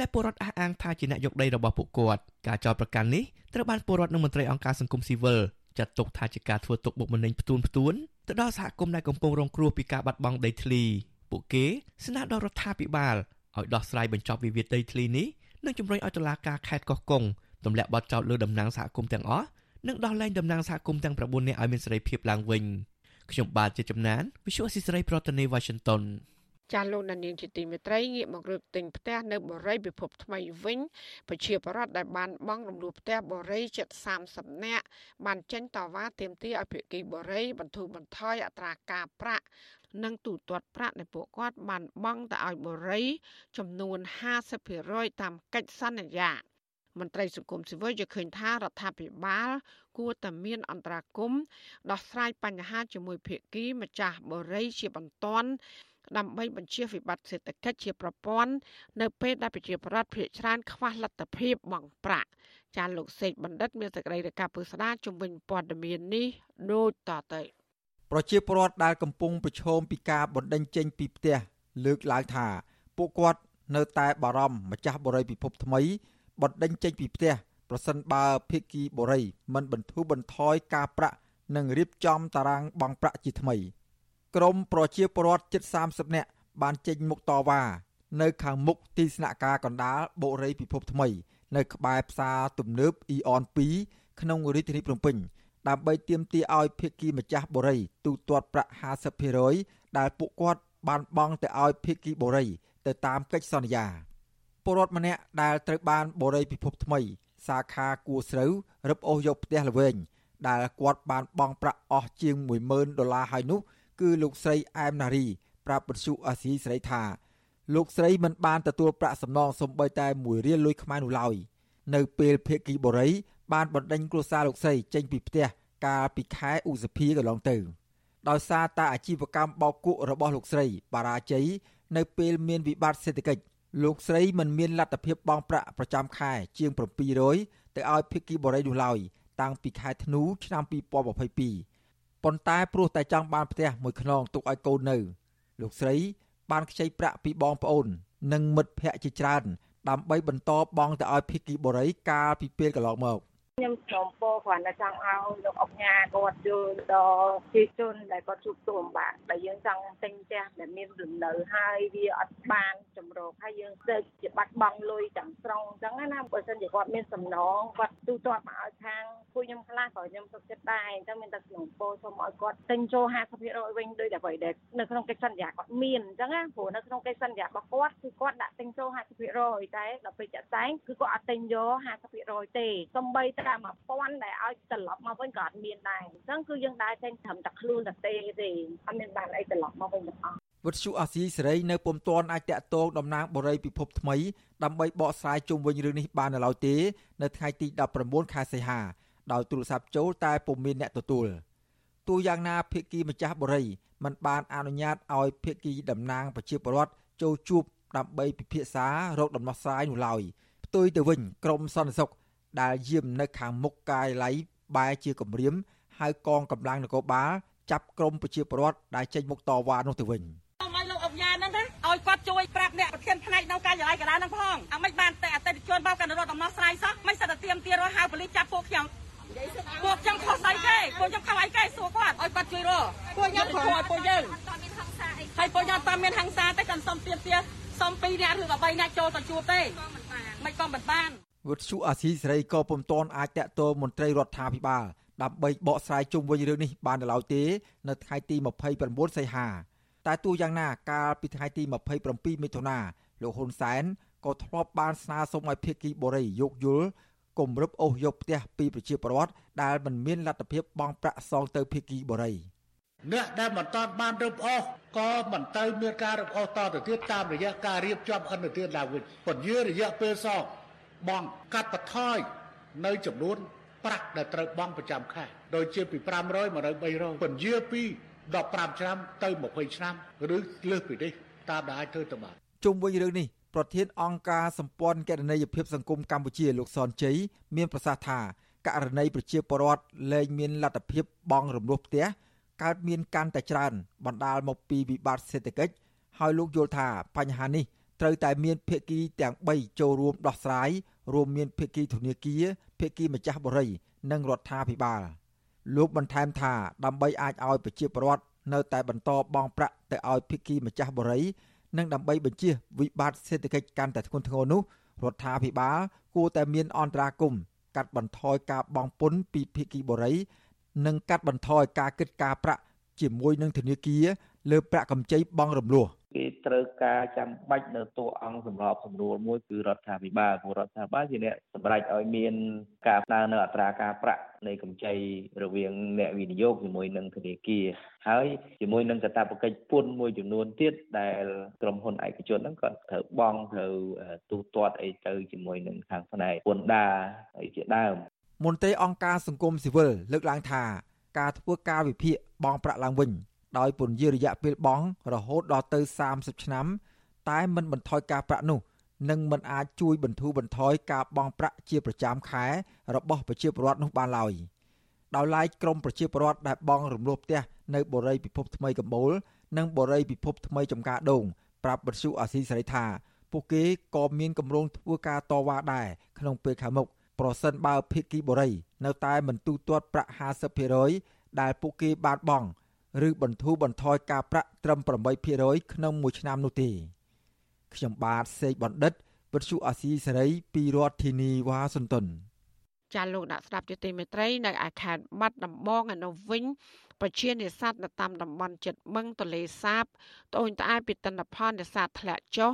ដែលពលរដ្ឋអះអាងថាជាអ្នកយកដីរបស់ពួកគាត់ការចោទប្រកាន់នេះត្រូវបានពលរដ្ឋនិងមន្ត្រីអង្គការសង្គមស៊ីវិលចាត់ទុកថាជាការធ្វើទុកបុកម្នេញផ្ទួនផ្ទួនទៅដល់សហគមន៍ដែលកំពុងរងគ្រោះពីការបាត់បង់ដីធ្លីពួកគេស្នើដល់រដ្ឋាភិបាលឲ្យដោះស្រាយបញ្ចប់វិវាទដីធ្លីនេះ និងជំរុញឲ្យតុលាការខេត្តកោះកុងទម្លាក់បទចោទលើតំណាងសហគមន៍ទាំងអស់និងដោះលែងតំណាងសហគមន៍ទាំង9នាក់ឲ្យមានសេរីភាពឡើងវិញខ្ញុំបាទជាចំណាន Visual Assisray ប្រធានាទី Washington ចាស់លោកនាងជាទីមេត្រីងាកមករើទិញផ្ទះនៅបរិយពិភពថ្មីវិញប្រជាពលរដ្ឋដែលបានបង់រំលោះផ្ទះបរិយជិត30នាក់បានចេញតវ៉ាទាមទារឲ្យភាគីបរិយបន្ធូរបន្ថយអត្រាការប្រាក់ និងទូទាត់ប្រាក់ដែលពួកគាត់បានបង់ទៅឲ្យបរិយចំនួន50%តាមកិច្ចសន្យាមន្ត្រីសង្គមស៊ីវិលយល់ឃើញថារដ្ឋាភិបាល គួរតែមានអន្តរាគមដោះស្រាយបញ្ហាជាមួយភាគីម្ចាស់បរិយជាបន្ទាន់ដើម្បីបញ្ជៀសវិបត្តិសេដ្ឋកិច្ចជាប្រព័ន្ធនៅពេលដែលប្រជាប្រដ្ឋភាគច្រើនខ្វះលទ្ធភាពបង់ប្រាក់ចាលោកសេកបណ្ឌិត មានសេចក្តីរាយការណ៍ពុស្ដាជំវិញព័ត៌មាននេះដូចតទៅ ប្រជាពលរដ្ឋដែលកំពុងប្រឈមពីការបណ្ដេញចេញពីផ្ទះលើកឡើងថាពួកគាត់នៅតែបារម្ភម្ចាស់បរិយាពិភពថ្មីបណ្ដេញចេញពីផ្ទះប្រសិនបើភិក្ខីបរិយមិនបន្ធូរបន្ថយការប្រាក់និងរៀបចំតារាងបង់ប្រាក់ជាថ្មីក្រមប្រជាពលរដ្ឋជិត30នាក់បានចេញមុខតវ៉ានៅខាងមុខទីស្នាក់ការកណ្ដាលបុរីពិភពថ្មី នៅក្បែរផ្សារទំនើបអ៊ីអន2ក្នុងរាជធានីភ្នំពេញ ដើម្បីទាមទារឲ្យភាគីម្ចាស់បុរីទូទាត់ប្រាក់50%ដែលពួកគាត់បានបង់ទៅឲ្យភាគីបុរីទៅតាមកិច្ចសន្យាពលរដ្ឋម្នាក់ដែលត្រូវបានបុរីពិភពថ្មី សាខាគួស្រូវរឹបអូសយកផ្ទះល្វែងដែលគាត់បានបង់ប្រាក់អស់ជាង10000ដុល្លារហើយនោះ គឺលោកស្រីអែមណារី ប្រាប់បទសុអាស៊ីស្រីថាលោកស្រីមិនបានទទួលប្រាក់សំណងសំបីតែ1រៀលលុយខ្មែរនោះឡើយនៅពេលភេកីបូរី បានបណ្ដេញគ្រួសារលោកស្រីចេញពីផ្ទះកាលពីខែឧសភាកន្លងទៅដោយសារតែអាជីវកម្មបោកគក់របស់លោកស្រីបារាជ័យនៅពេលមានវិបត្តិសេដ្ឋកិច្ចលោកស្រីមិនមានលទ្ធភាពបង់ប្រាក់ប្រចាំខែជាង700ទៅឲ្យភេកីបូរីនោះឡើយតាំងពីខែធ្នូឆ្នាំ2022ប៉ុន្តែព្រោះតែចង់បានផ្ទះមួយខ្នងទុកឲ្យកូននៅ លោកស្រីបានខ្ចីប្រាក់ពីបងប្អូន និងមិត្តភ័ក្តិជាច្រើនដើម្បីបន្តបង់ទៅឲ្យភិក្ខីបរិយកាលពីពេលកន្លងមក។ ខ្ញុំសូមពោគ្រាន់តែចង់ឲ្យលោកអុកញ៉ាគាត់យល់ដល់ជាជនដែលគាត់ជួបទុកលំបាកដែលយើងចង់ទិញផ្ទះដែលមានលំនៅហើយវាអត់បានចម្រោកហើយយើងទៅជាបាត់បង់លុយទាំងស្រុងអញ្ចឹងណាបើមិនជាគាត់មានសំណងគាត់ទូទាត់មកឲ្យខាងពួកខ្ញុំខ្លះក៏ខ្ញុំសុខចិត្តដែរអញ្ចឹងមានតែក្នុងពោសូមឲ្យគាត់ទិញចូល50%វិញដោយតែអ្វីដែលនៅក្នុងកិច្ចសន្យាគាត់មានអញ្ចឹងណាព្រោះនៅក្នុងកិច្ចសន្យារបស់គាត់គឺគាត់ដាក់ទិញចូល50%តែដល់ពេលចាក់តែងគឺគាត់អត់ទិញយក50%ទេសំបីតែតែ1000ដែលឲ្យត្រឡប់មកវិញក៏អត់មានដែរអញ្ចឹងគឺយើងដែរតែត្រឹមតែខ្លួនតែទេទេអត់មានបានអីត្រឡប់មកវិញទាំងអស់វត្តជូអាស៊ីសេរីនៅពុំទាន់អាចតាក់ទងតំណាងបរិយពិភពថ្មីដើម្បីបកស្រាយជុំវិញរឿងនេះបាននៅឡើយទេនៅថ្ងៃទី19ខែសីហាដោយទូរស័ព្ទចូលតែពុំមានអ្នកទទួលទោះយ៉ាងណាភិក្ខីម្ចាស់បរិយមិនបានអនុញ្ញាតឲ្យភិក្ខីតំណាងប្រជាពលរដ្ឋចូលជួបដើម្បីពិភាក្សារោគដំណោះស្រាយនោះឡើយផ្ទុយទៅវិញក្រមសន្តិសុខ ដែលយាមនៅខាងមុខកាយឡៃបែជាគម្រាមហៅកងកម្លាំងនគរបាលចាប់ក្រុមប្រជាពលរដ្ឋដែលចេញមុខតវ៉ានោះទៅវិញសូមឲ្យលោកអញ្ញាហ្នឹងណាឲ្យគាត់ជួយប្រាប់អ្នកប្រធានផ្នែកនៅកាយឡៃកណ្ដាលហ្នឹងផងអាមិនបានតែអតិថិជនបោកកណ្ដាលដំណោះស្រាយសោះមិនសិតតែទៀមទារហៅប៉ូលីសចាប់ពួកខ្ញុំពួកខ្ញុំខុសស្អីគេពួកខ្ញុំខុសអីគេសួរគាត់ឲ្យគាត់ជួយរកពួកខ្ញុំខុសឲ្យពួកយើងហើយពួកខ្ញុំតាមមានហ ংস ាតែកាន់សុំទៀមទាសុំ2នាក់ឬក៏3នាក់ចូលទៅជួបទេមិនក៏មិនបាន វិទ្យុអាស៊ីសេរីក៏ពុំទាន់អាចតាក់ទងមន្ត្រីរដ្ឋាភិបាលដើម្បីបកស្រាយជុំវិញរឿងនេះបាននៅឡើយទេនៅថ្ងៃទី29សីហាតែទោះយ៉ាងណាកាលពីថ្ងៃទី27មិថុនាលោកហ៊ុនសែនក៏ធ្លាប់បានស្នើសុំឲ្យភាគីបូរីយោគយល់គម្រឹបអូសយកផ្ទះពីប្រជាពលរដ្ឋដែលមិនមានលទ្ធភាពបង់ប្រាក់សងទៅភាគីបូរីអ្នកដែលមិនតាន់បានរឹបអូសក៏មិនទៅមានការរឹបអូសតទៅទៀតតាមរយៈការរៀបចំអន្តរជាតិឡើងវិញពន្យារយៈពេលសង បង់កាត់បន្ថយនៅចំនួនប្រាក់ដែលត្រូវបង់ប្រចាំខែដូចជាពី500មកដល់300ពន្យាពី15ឆ្នាំទៅ20ឆ្នាំឬលើសពីនេះតាមដែលអាចធ្វើទៅបានជុំវិញរឿងនេះប្រធានអង្គការសម្ព័ន្ធគណនេយ្យភាពសង្គមកម្ពុជាលោកសនជ័យមានប្រសាសន៍ថាករណីប្រជាពលរដ្ឋលែងមានលទ្ធភាពបង់រំលោះផ្ទះកើតមានកាន់តែច្រើនបណ្ដាលមកពីវិបត្តិសេដ្ឋកិច្ចហើយលោកយល់ថាបញ្ហានេះត្រូវតែមានភាគីទាំង3ចូលរួមដោះស្រាយ រួមមានភាគីធនាគារភាគីម្ចាស់បរិយនិងរដ្ឋាភិបាលលោកបន្ថែមថាដើម្បីអាចឲ្យប្រជាពលរដ្ឋនៅតែបន្តបង់ប្រាក់ទៅឲ្យភាគីម្ចាស់បរិយនិងដើម្បីបញ្ជៀសវិបត្តិសេដ្ឋកិច្ចកាន់តែធ្ងន់ធ្ងរនោះរដ្ឋាភិបាលគួរតែមានអន្តរាគមន៍កាត់បន្ថយការបង់ពន្ធពីភាគីបរិយនិងកាត់បន្ថយការគិតការប្រាក់ជាមួយនឹងធនាគារលើប្រាក់កម្ចីបង់រំលោះ គេត្រូវការចាំបាច់នៅតួអង្គសម្របសម្រួលមួយគឺរដ្ឋាភិបាលព្រោះរដ្ឋាភិបាលជាអ្នកសម្រេចឲ្យមានការផ្ដល់នៅអត្រាការប្រាក់នៃកម្ចីរវាងអ្នកវិនិយោគជាមួយនឹងធនាគារហើយជាមួយនឹងកាតព្វកិច្ចពន្ធមួយចំនួនទៀតដែលក្រុមហ៊ុនឯកជនហ្នឹងក៏ត្រូវបង់ត្រូវទូទាត់អីទៅជាមួយនឹងខាងផ្នែកពន្ធដារអីជាដើមមន្ត្រីអង្គការសង្គមស៊ីវិលលើកឡើងថាការធ្វើការវិភាគបង់ប្រាក់ឡើងវិញ ដោយពន្យារយៈពេលបង់រហូតដល់ទៅ30ឆ្នាំ តែមិនបន្ថយការប្រាក់នោះនឹងមិនអាចជួយបន្ធូរបន្ថយការបង់ប្រាក់ជាប្រចាំខែរបស់ប្រជាពលរដ្ឋនោះបានឡើយដោយឡែកក្រមប្រជាពលរដ្ឋដែលបង់រំលោះផ្ទះនៅបរិយាពិភពថ្មីកម្ពុជានិងបរិយាពិភពថ្មីចំការដូងប្រាប់បទសុអាស៊ីសេរីថាពួកគេក៏មានគម្រោងធ្វើការតវ៉ាដែរក្នុងពេលខាងមុខប្រសិនបើភាគីបរិយនៅតែមិនទូទាត់ប្រាក់50%ដែលពួកគេបានបង់ ឬបន្ធូរបន្ថយការប្រាក់ត្រឹម8%ក្នុងមួយឆ្នាំនោះទេខ្ញុំបាទសេកបណ្ឌិតវិទ្យុអាស៊ីសេរីពីរដ្ឋធានីវ៉ាស៊ីនតោនចាលោកដាក់ស្ដាប់យុតិមេត្រីនៅឯខេត្តបាត់ដំបងឯនោះវិញប្រជានេសាទនៅតាមតំបន់ចិត្តបឹងទលេសាបត្អូញត្អែពីទិន្នផលនេសាទធ្លាក់ចុះ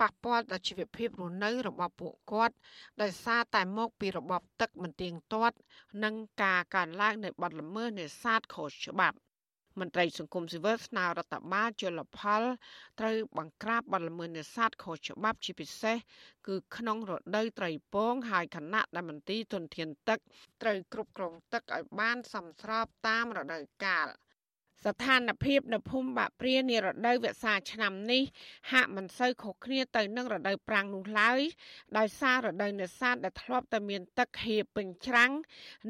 ប៉ះពាល់ដល់ជីវភាពរស់នៅរបស់ពួកគាត់ដោយសារតែមកពីរបបទឹកមិនទៀងទាត់ និងការកើនឡើងនៃបទល្មើសនេសាទខុសច្បាប់ មន្ត្រីសង្គមស៊ីវិលស្នើរដ្ឋបាលជលផលត្រូវបង្ក្រាបបទល្មើសនេសាទខុសច្បាប់ជាពិសេសគឺក្នុងរដូវត្រីពងហើយគណៈដែលមន្ទីរទុនធានទឹកត្រូវគ្រប់គ្រងទឹកឲ្យបានសមស្របតាមរដូវកាល។ ស្ថានភាពនៅភូមិបាក់ព្រានារដូវវស្សាឆ្នាំនេះហាក់មិនសូវខុសគ្នាទៅនឹងរដូវប្រាំងនោះឡើយដោយសាររដូវនេសាទដែលធ្លាប់តែមានទឹកហៀពេញច្រាំង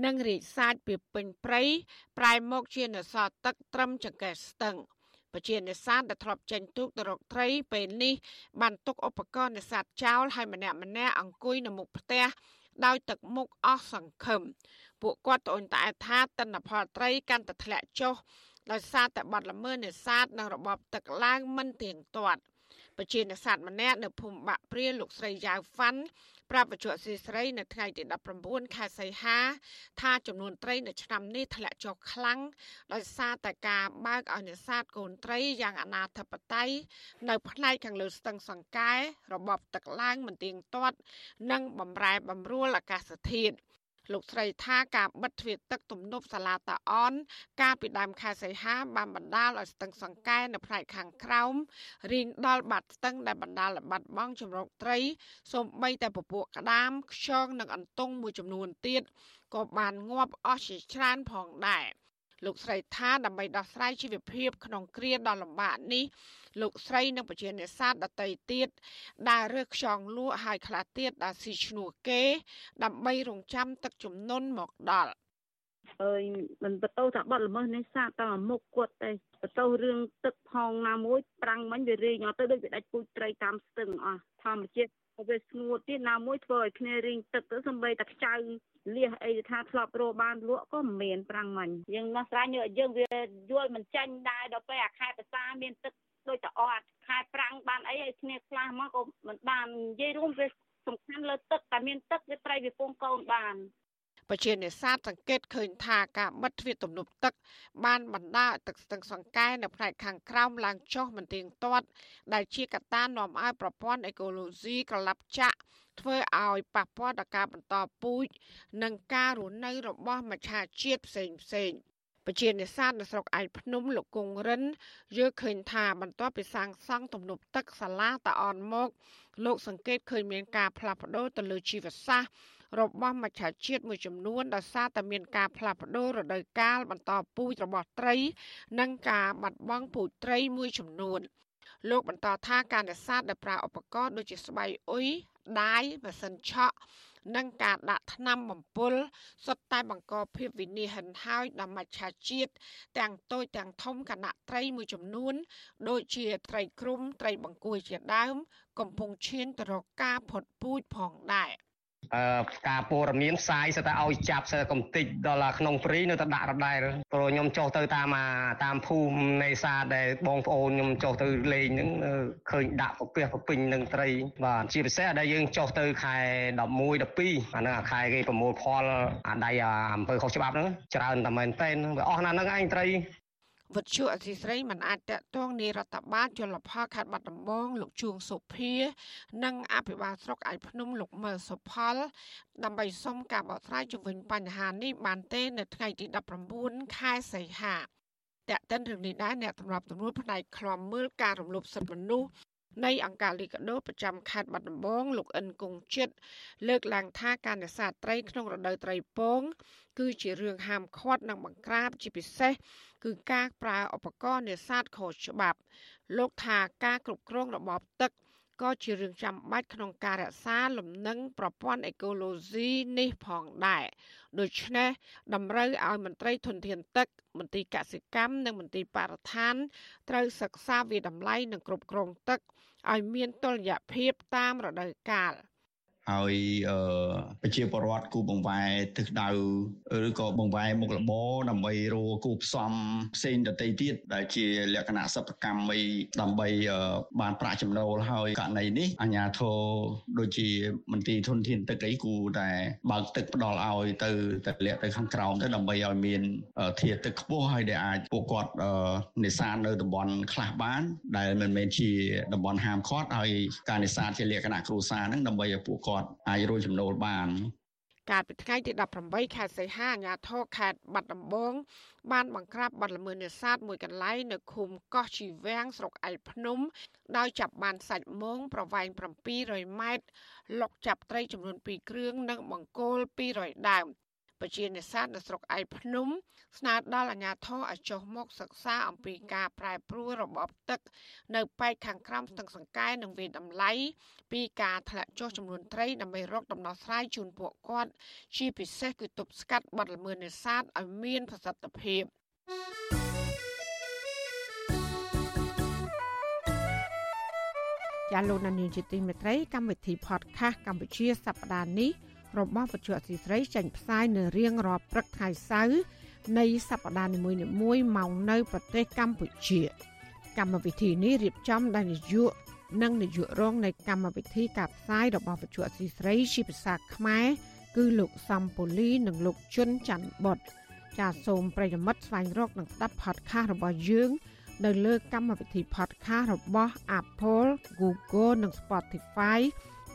និងរីកសាយពីពេញព្រៃប្រែមកជានេសាទទឹកត្រឹមចង្កេះស្ទឹងបជានេសាទដែលធ្លាប់ចេញទូកទៅរកត្រីពេលនេះបានទុកឧបករណ៍នេសាទចោលហើយម្នាក់ម្នាក់អង្គុយនៅមុខផ្ទះដោយទឹកមុខអស់សង្ឃឹមពួកគាត់ត្អូញត្អែថាទិន្នផលត្រីកាន់តែធ្លាក់ចុះ ដោយសារតែបាត់ល្មើសនេសាទនិងរបបទឹកឡើងមិនទៀងទាត់ប្រជានេសាទម្នាក់នៅភូមិបាក់ព្រាលោកស្រីយ៉ាវហ្វាន់ប្រាប់បច្ចុប្បន្នស្រីនៅថ្ងៃទី19ខែសីហា ថាចំនួនត្រីនៅឆ្នាំនេះធ្លាក់ចុះខ្លាំងដោយសារតែការបើកឲ្យនេសាទកូនត្រីយ៉ាងអនាធបត័យនៅផ្នែកខាងលើស្ទឹងសង្កែរបបទឹកឡើងមិនទៀងទាត់ និងបំរែបំរួលអាកាសធាតុ លោកស្រីថាការបិទទ្វារទឹកទំនប់សាឡាតាអន កាលពីដើមខែសីហាបានបណ្ដាលឲ្យស្ទឹងសង្កែនៅផ្នែកខាងក្រោមរីងដល់បាត់ស្ទឹងដែលបណ្ដាលឲ្យបាត់បង់ជំរកត្រីសូម្បីតែពពួកក្តាមខ្យងនិងអន្ទង់មួយចំនួនទៀតក៏បានងាប់អស់ជាច្រើនផងដែរ លោកស្រីថាដើម្បីដោះស្រាយជីវភាពក្នុងគ្រាដ៏លំបាកនេះលោកស្រីនិងប្រជានេសាទដតីទៀតដែលរើសខ្យងលក់ហើយខ្លះទៀតដែលស៊ីឈ្នួលគេ ដើម្បីរងចាំទឹកជំនន់មកដល់អើយមិនបតោថាបាត់ល្មើសនេះសាតាមុខគាត់ទេបតោរឿងទឹកផងណាមួយប្រាំងមិញវារីងអត់ទៅដូចវាដាច់ពូជត្រីតាមស្ទឹងអស់ធម្មជាតិវាស្ងួតទៀតណាមួយធ្វើឲ្យគ្នារីងទឹកទៅសំបីតែខ្ចៅ លះអីថាធ្លាប់រកបានលក់ក៏មិនមានប្រាំងមិញយើងដោះស្រាយយើងយើងវាយល់មិនចាញ់ដែរដល់ពេលអាខែភាសាមានទឹកដូចតអត់ខែប្រាំងបានអីឲ្យគ្នាខ្លះមកក៏មិនបាននិយាយរួមវាសំខាន់លើទឹកតែមានទឹកវាត្រីវាពងកូនបាន បជានេសាទសង្កេតឃើញថាការបិទទ្វារទំនប់ទឹក បានបណ្ដាលទឹកស្ទឹងសង្កែនៅផ្នែកខាងក្រោមឡើងចុះមិនទៀងទាត់ដែលជាកត្តានាំឲ្យប្រព័ន្ធអេកូឡូស៊ីក្រឡាប់ចាក់ធ្វើឲ្យប៉ះពាល់ដល់ការបន្តពូជនិងការរស់នៅរបស់មច្ឆជាតិផ្សេងផ្សេងពជានេសាទនៅស្រុកឯកភ្នំលោកគង់រិនយើឃើញថាបន្ទាប់ពីសាងសង់ទំនប់ទឹកសាឡាតាអនមក លោកសង្កេតឃើញមានការផ្លាស់ប្ដូរទៅលើជីវសាស្ត្រ របស់មច្ឆជាតិមួយចំនួនដោយសារតែមានការផ្លាស់ប្ដូររដូវកាលបន្តពូជរបស់ត្រី និងការបាត់បង់ពូជត្រីមួយចំនួនលោកបន្តថាការនេសាទដែលប្រើឧបករណ៍ដូចជាស្បៃអុយដាយម៉ាស៊ីនឆក់និងការដាក់ថ្នាំបំពុលសុទ្ធតែបង្កភាពវិនិច្ឆ័យហិនហោចដល់មច្ឆជាតិទាំងតូចទាំងធំគណៈត្រីមួយចំនួន ដូចជាត្រីគ្រុំត្រីបង្គួយជាដើម កំពុងឈានទៅរកការផុតពូជផងដែរ។អឺ ការព័ត៌មានផ្សាយសិតតែឲ្យចាប់សិតកំតិចដល់ក្នុងព្រីនៅតែដាក់រដែរព្រោះខ្ញុំចុះទៅតាមតាមភូមិនេសាទដែលបងប្អូនខ្ញុំចុះទៅលេងហ្នឹងឃើញដាក់ប្រពះប្រពេញនឹងត្រីបាទជាពិសេសដែលយើងចុះទៅខែ11 12អាហ្នឹងអាខែគេប្រមូលផលអាដៃអំពើខុសច្បាប់ហ្នឹងច្រើនតែមែនតែនវាអស់ណាស់ហ្នឹងឯងត្រី វិទ្យុអសីស្រីមិនអាចតកតងនារដ្ឋបាលជលផលខេត្តបាត់ដំបង លោកជួងសុភា និងអភិបាលស្រុកឯភ្នំលោកមើសុផល ដើម្បីសុំការបកស្រាយជុំវិញបញ្ហានេះបានទេ នៅថ្ងៃទី19ខែសីហាតកតិនរឿងនេះដែរអ្នកសម្របសម្រួលផ្នែកខ្លំមើលការរំលោភសិទ្ធិមនុស្ស នៃអង្គការលីកាដូប្រចាំខេត្តបាត់ដំបងលោកអិនគង្ជិតលើកឡើងថាការនេសាទត្រីក្នុងរដូវត្រីពង គឺជារឿងហាមឃាត់និងបង្ក្រាបជាពិសេសគឺការប្រើឧបករណ៍នេសាទខុសច្បាប់ លោកថាការគ្រប់គ្រងរបបទឹក ក៏ជារឿងចាំបាច់ក្នុងការរក្សាលំនឹងប្រព័ន្ធអេកូឡូស៊ីនេះផងដែរដូច្នេះតម្រូវឲ្យមន្ត្រីធនធានទឹក មន្ត្រីកសិកម្មនិងមន្ត្រីបរិស្ថានត្រូវសិក្សាវិតម្លៃនិងគ្រប់គ្រងទឹកឲ្យមានតុល្យភាពតាមរដូវកាល។ ហើយប្រជាពលរដ្ឋគូបង្វែរទិសដៅឬក៏បង្វែរមុខរបរដើម្បីរកគូផ្សំផ្សេងដទៃទៀតដែលជាលក្ខណៈសិប្បកម្មអីដើម្បីបានប្រាក់ចំណូលហើយករណីនេះអាជ្ញាធរដូចជាមន្ត្រីធនធានទឹកអីគូតែបើកទឹកផ្ដល់ឲ្យទៅទៅលាក់ទៅខាងក្រោមទៅដើម្បីឲ្យមានធាតុទឹកខ្ពស់ហើយដែលអាចពួកគាត់នេសាទនៅតំបន់ខ្លះបាន ដែលមិនមែនជាតំបន់ហាមឃាត់ហើយការនេសាទជាលក្ខណៈគ្រួសារហ្នឹងដើម្បីឲ្យពួកគាត់គាត់អាចរកចំណូលបានកាលពីថ្ងៃទី18ខែសីហាអាជ្ញាធរខេត្តបាត់ដំបងបានបង្ក្រាបបទល្មើសនេសាទមួយកន្លែងនៅឃុំកោះជីវាំងស្រុកឯកភ្នំ ដោយចាប់បានសាច់មងប្រវែង700ម៉ែត្រលុកចាប់ត្រីចំនួន2គ្រឿងនិងបង្គោល200ដើម ពជានេសាទនៅស្រុកឯកភ្នំ ស្នើដល់អាជ្ញាធរឲ្យចុះមកសិក្សាអំពីការប្រែប្រួលរបបទឹក នៅប៉ែកខាងក្រោមស្ទឹងសង្កែនិងវាតម្លៃពីការធ្លាក់ចុះចំនួនត្រីដើម្បីរកដំណោះស្រាយជូនពួកគាត់ជាពិសេសគឺទប់ស្កាត់បទល្មើសនេសាទឲ្យមានប្រសិទ្ធភាពជាលោកនានីជាទីមេត្រីកម្មវិធី podcast កម្ពុជាសប្តាហ៍នេះ របស់វិទ្យុអសីស្រីចេញផ្សាយនៅរៀងរាល់ព្រឹកថ្ងៃសៅរ៍នៃសប្តាហ៍នីមួយៗម៉ោងនៅប្រទេសកម្ពុជា កម្មវិធីនេះរៀបចំដោយនាយកនិងនាយករងនៃកម្មវិធីការផ្សាយរបស់វិទ្យុអសីស្រីជាភាសាខ្មែរគឺលោកសំពូលីនិងលោកជុនច័ន្ទបុតចាសសូមប្រិយមិត្តស្វែងរកនិងស្ដាប់ podcast របស់យើង នៅលើកម្មវិធី podcast របស់ Apple, Google និង Spotify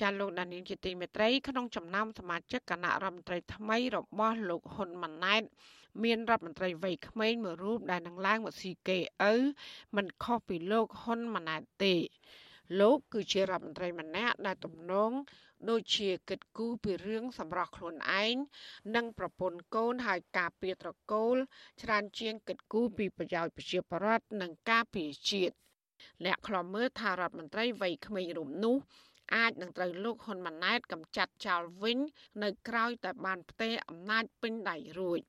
ចាលោកដានីលជាទីមេត្រីក្នុងចំណោមសមាជិកគណៈរដ្ឋមន្ត្រីថ្មីរបស់លោកហ៊ុនម៉ាណែតមានរដ្ឋមន្ត្រីវ័យក្មេងមួយរូបដែលនឹងឡើងមកស៊ីគេឪមិនខុសពីលោកហ៊ុនម៉ាណែតទេលោកគឺជារដ្ឋមន្ត្រីម្នាក់ដែលទំនងដូចជាគិតគូរពីរឿងសម្រស់ខ្លួនឯងនិងប្រពន្ធកូនហើយការពារត្រកូលច្រើនជាងគិតគូរពីប្រយោជន៍ប្រជាពលរដ្ឋនិងការពារជាតិអ្នកខ្លំមើលថារដ្ឋមន្ត្រីវ័យក្មេងរូបនោះ អាចនឹងត្រូវលោកហ៊ុនម៉ាណែតកម្ចាត់ចោលវិញ នៅក្រៅតែបានផ្ទេរអំណាចពេញដៃរួច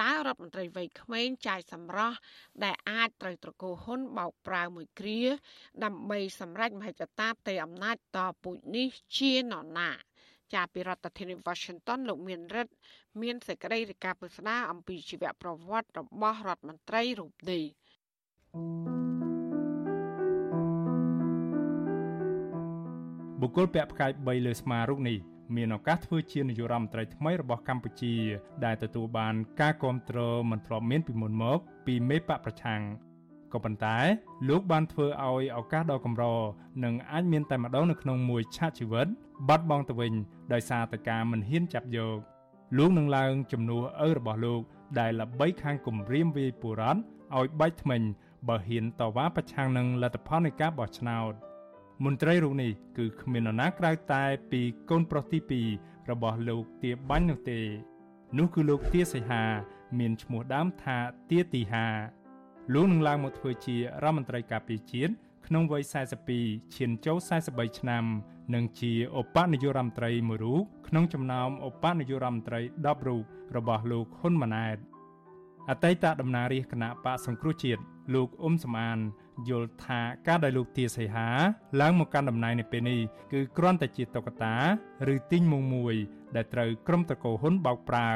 តើរដ្ឋមន្ត្រីវ័យក្មេងចាយសម្រស់ដែលអាចត្រូវត្រកូលហ៊ុនបោកប្រាវមួយគ្រា ដើម្បីសម្រេចមហិច្ឆតាទេអំណាចតពូជនេះជានរណាជាពីរដ្ឋធានី Washington លោកមានរិទ្ធមានសេចក្តីរាយការណ៍ពុស្ដាអំពីជីវប្រវត្តិរបស់រដ្ឋមន្ត្រីរូបនេះ thank you បុគ្គលពាក់ផ្កាយ3លើស្មារូបនេះមានឱកាសធ្វើជានាយករដ្ឋមន្ត្រីថ្មីរបស់កម្ពុជា ដែលទទួលបានការគ្រប់គ្រងមិនធ្លាប់មានពីមុនមកពីមេបកប្រឆាំងក៏ប៉ុន្តែ លោកបានធ្វើឲ្យឱកាសដ៏កម្រនិងអាចមានតែម្ដងនៅក្នុងមួយឆាកជីវិតបាត់បង់ទៅវិញដោយសារតែការមិនហ៊ានចាប់យកលោកនឹងឡើងជំនួសឪរបស់លោក ដែលល្បីខាងគម្រាមវាយបុរដ្ឋឲ្យបែកថ្មិញបើហ៊ានតវ៉ាប្រឆាំងនឹងលទ្ធផលនៃការបោះឆ្នោត មន្ត្រីរូបនេះគឺគ្មាននរណាក្រៅតែពីកូនប្រុសទី2របស់លោកទាបាញ់នោះទេ នោះគឺលោកទាសីហា មានឈ្មោះដើមថាទាទីហាលោកនឹងឡើងមកធ្វើជារដ្ឋមន្ត្រីការពារជាតិក្នុងវ័យ42ឈានចូល43ឆ្នាំនិងជាឧបនាយករដ្ឋមន្ត្រីមួយរូបក្នុងចំណោមឧបនាយករដ្ឋមន្ត្រី10រូបរបស់លោកហ៊ុនម៉ាណែតអតីតតំណាងរាជគណៈបកសង្គ្រោះជាតិលោកអ៊ុំសំអាន យល់ថាការដែលលោកទាសីហាឡើងមកកាន់តំណែងនៅពេលនេះគឺគ្រាន់តែជាតុក្កតាឬទីងមុងមួយ ដែលត្រូវក្រុមតកោហ៊ុនបោកប្រើ